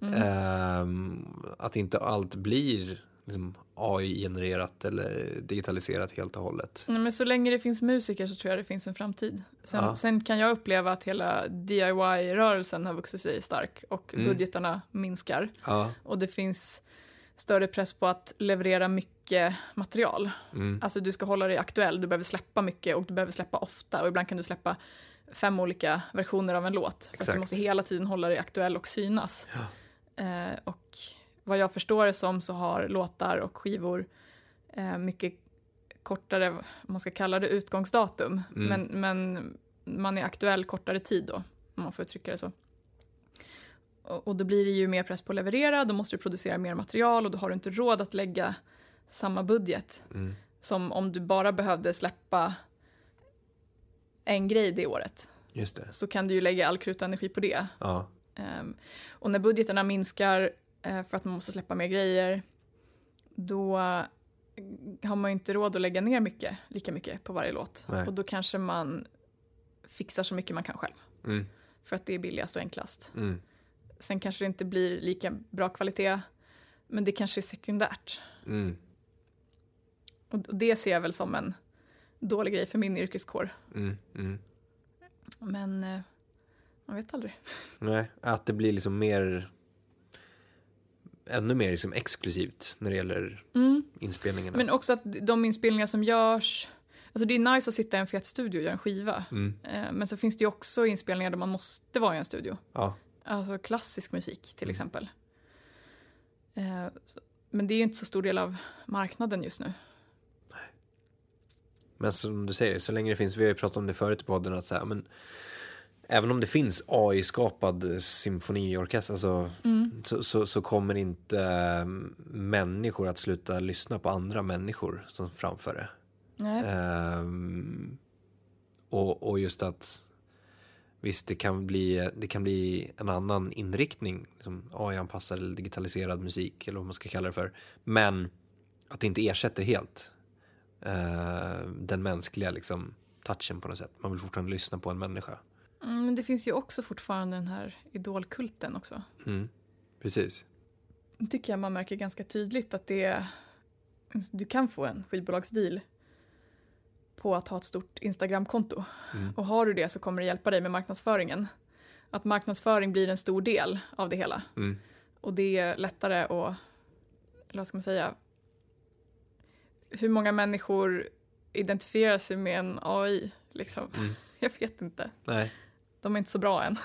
Mm. Ehm, att inte allt blir liksom, AI-genererat eller digitaliserat helt och hållet. Nej, men så länge det finns musiker så tror jag det finns en framtid. Sen, Ja. sen kan jag uppleva att hela DIY-rörelsen har vuxit sig stark och Mm. budgetarna minskar. Ja, Och det finns större press på att leverera mycket material. mm, Alltså du ska hålla dig aktuell, du behöver släppa mycket och du behöver släppa ofta och ibland kan du släppa fem olika versioner av en låt. För att du måste hela tiden hålla dig aktuell och synas. Ja. Eh, och vad jag förstår det som så har låtar och skivor eh, mycket kortare, vad man ska kalla det, utgångsdatum. Mm. Men, men man är aktuell kortare tid då, om man får uttrycka det så. Och, och då blir det ju mer press på att leverera, då måste du producera mer material och då har du inte råd att lägga samma budget mm, som om du bara behövde släppa en grej det året. just det. Så kan du ju lägga all krut och energi på det. Ja, Ehm, och när budgeterna minskar för att man måste släppa mer grejer, då har man inte råd att lägga ner mycket, lika mycket på varje låt. Nej. Och då kanske man fixar så mycket man kan själv. mm, För att det är billigast och enklast. mm, Sen kanske det inte blir lika bra kvalitet, men det kanske är sekundärt. mm, Och och det ser jag väl som en dålig grej för min yrkeskår. mm, mm. Men eh, man vet aldrig. Nej, att det blir liksom mer ännu mer liksom exklusivt när det gäller Mm. inspelningarna. Men också att de inspelningar som görs, alltså det är nice att sitta i en fet studio och göra en skiva. Mm. Eh, Men så finns det ju också inspelningar där man måste vara i en studio. Ja, Alltså klassisk musik till Mm. exempel. Eh, Men det är ju inte så stor del av marknaden just nu. men som du säger, så länge det finns, vi har ju pratat om det förut i podden, att så här, men även om det finns AI-skapad symfoniorkester, alltså, Mm. så, så, så kommer inte eh, människor att sluta lyssna på andra människor som framför det. Ehm, och, och just att visst, det kan bli, det kan bli en annan inriktning, liksom AI-anpassad eller digitaliserad musik eller vad man ska kalla det för. Men att det inte ersätter helt eh, den mänskliga liksom, touchen på något sätt. Man vill fortfarande lyssna på en människa. Men det finns ju också fortfarande den här idolkulten också. Mm. Precis. Det tycker jag man märker ganska tydligt att det är, du kan få en skivbolagsdeal på att ha ett stort Instagramkonto. Mm. Och har du det så kommer det hjälpa dig med marknadsföringen. Att marknadsföring blir en stor del av det hela. Mm. Och det är lättare att, eller vad ska man säga, hur många människor identifierar sig med en AI liksom. Mm. Jag vet inte. Nej. De är inte så bra än.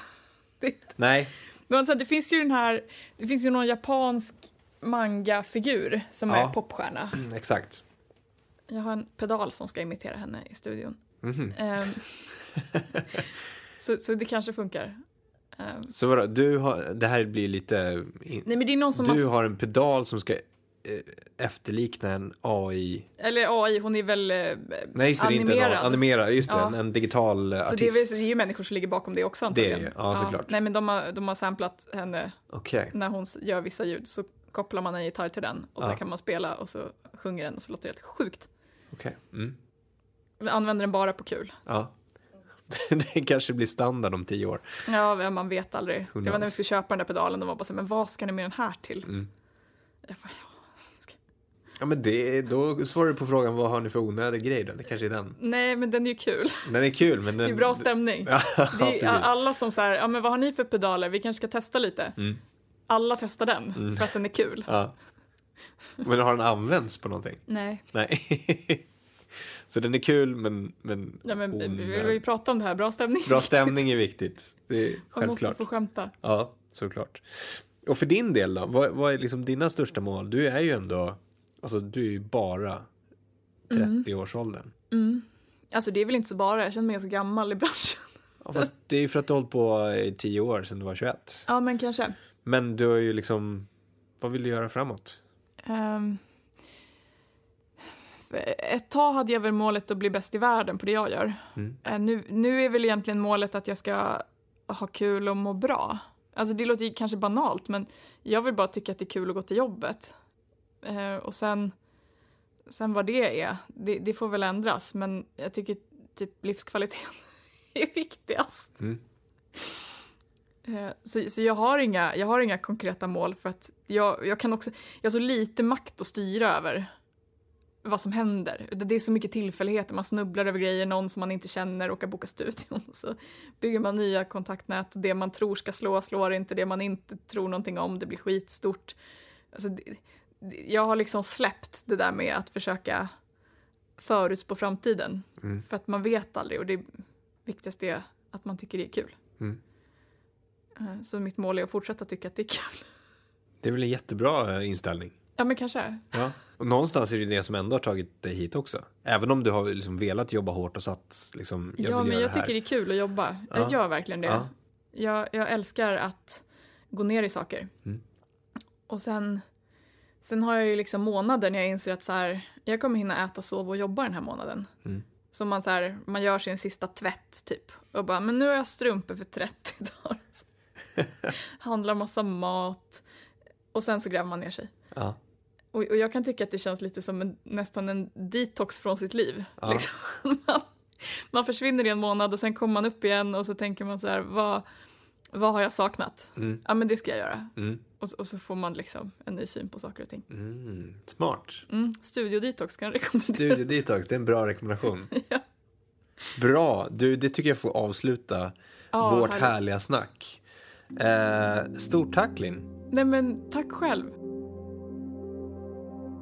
Nej. Men så, det finns ju den här, det finns ju någon japansk manga-figur som Ja. är popstjärna. Exakt. Jag har en pedal som ska imitera henne i studion. Mhm. Ehm, så, så det kanske funkar. Ehm, Så vadå, du har, det här blir lite... In, nej men det är någon som du har, har en pedal som ska efterlikna en AI eller AI, hon är väl eh, Nej just det, det är inte en animerad. animera, just det, Ja. en, en digital eh, Så det är, artist. det är ju människor som ligger bakom det också Det är antagligen. ju- ja, såklart. Nej men de har, de har samplat henne Okej, när hon gör vissa ljud så kopplar man en gitarr till den och så Ja. kan man spela och så sjunger den och så låter det helt sjukt. okej. Mm. Vi använder den bara på kul. Ja. det kanske blir standard om tio år. Ja, man vet aldrig. Det var när vi skulle köpa den där pedalen, de var bara så här, men vad ska ni med den här till? Mm. Jag bara, ja. Ja men det, då svarar du på frågan vad har ni för onödig grej då? Det kanske är den. Nej, men den är ju kul. Den är kul men den... Det är bra stämning. Ja, är alla som säger, ja men vad har ni för pedaler? Vi kanske ska testa lite. Mm. Alla testar den, Mm. för att den är kul. Ja. Men har den använts på någonting? Nej, Nej. Så den är kul men, men, ja, men vi- ond- vi vill ju prata om det här, bra stämning. bra stämning är viktigt. Det är Man måste självklart. få skämta. Ja, såklart. Och för din del då? Vad, vad är liksom dina största mål? Du är ju ändå, alltså du är ju bara 30-årsåldern. Mm. Alltså det är väl inte så bara, jag känner mig ganska gammal i branschen. Ja, fast det är ju för att du har hållit på i 10 år sedan du var 21. Ja, men kanske. Men du har ju liksom, vad vill du göra framåt? För ett tag hade jag väl målet att bli bäst i världen på det jag gör. Mm. Eh, nu, nu är väl egentligen målet att jag ska ha kul och må bra. Alltså det låter kanske banalt men jag vill bara tycka att det är kul att gå till jobbet. Eh, och sen, sen vad det är, det, det får väl ändras men jag tycker typ livskvaliteten är viktigast. Mm. Eh, Så, så jag, har inga, jag har inga konkreta mål för att jag, jag kan också, jag har så lite makt att styra över vad som händer. Det är så mycket tillfälligheter, man snubblar över grejer, någon som man inte känner råkar boka studion och så bygger man nya kontaktnät och det man tror ska slå slår inte, det man inte tror någonting om, det blir skitstort. Alltså, det, jag har liksom släppt det där med att försöka förutspå framtiden. Mm. För att man vet aldrig och det viktigaste är att man tycker det är kul. Mm. Eh, Så mitt mål är att fortsätta tycka att det är kul. Det är väl en jättebra eh, inställning. Ja men kanske. Ja. Och någonstans är det det som ändå har tagit dig hit också. Även om du har liksom velat jobba hårt och satt liksom, jag ja men jag tycker det är kul att jobba. Ja. Jag gör verkligen det. Ja. Jag, jag älskar att gå ner i saker. Mm. Och sen, sen har jag ju liksom månader när jag inser att så här, jag kommer hinna äta, sova och jobba den här månaden. Mm. Så man, så här, man gör sin sista tvätt typ. Och bara, men nu har jag strumpor för 30 dagar. Handlar massa mat. Och sen så gräver man ner sig. Ja. Och, och jag kan tycka att det känns lite som en, nästan en detox från sitt liv. Ja. Liksom. Man, man försvinner i en månad och sen kommer man upp igen och så tänker man så här, vad, vad har jag saknat? Mm. Ja men det ska jag göra. Mm. Och, så- och så får man liksom en ny syn på saker och ting. Mm. Smart. Mm, studiodetox kan jag rekommendera. Studiedetox, det är en bra rekommendation. Ja. Bra, du, det tycker jag får avsluta Ja, vårt härligt. härliga snack. Eh, stort tack Linn. Nej men tack själv.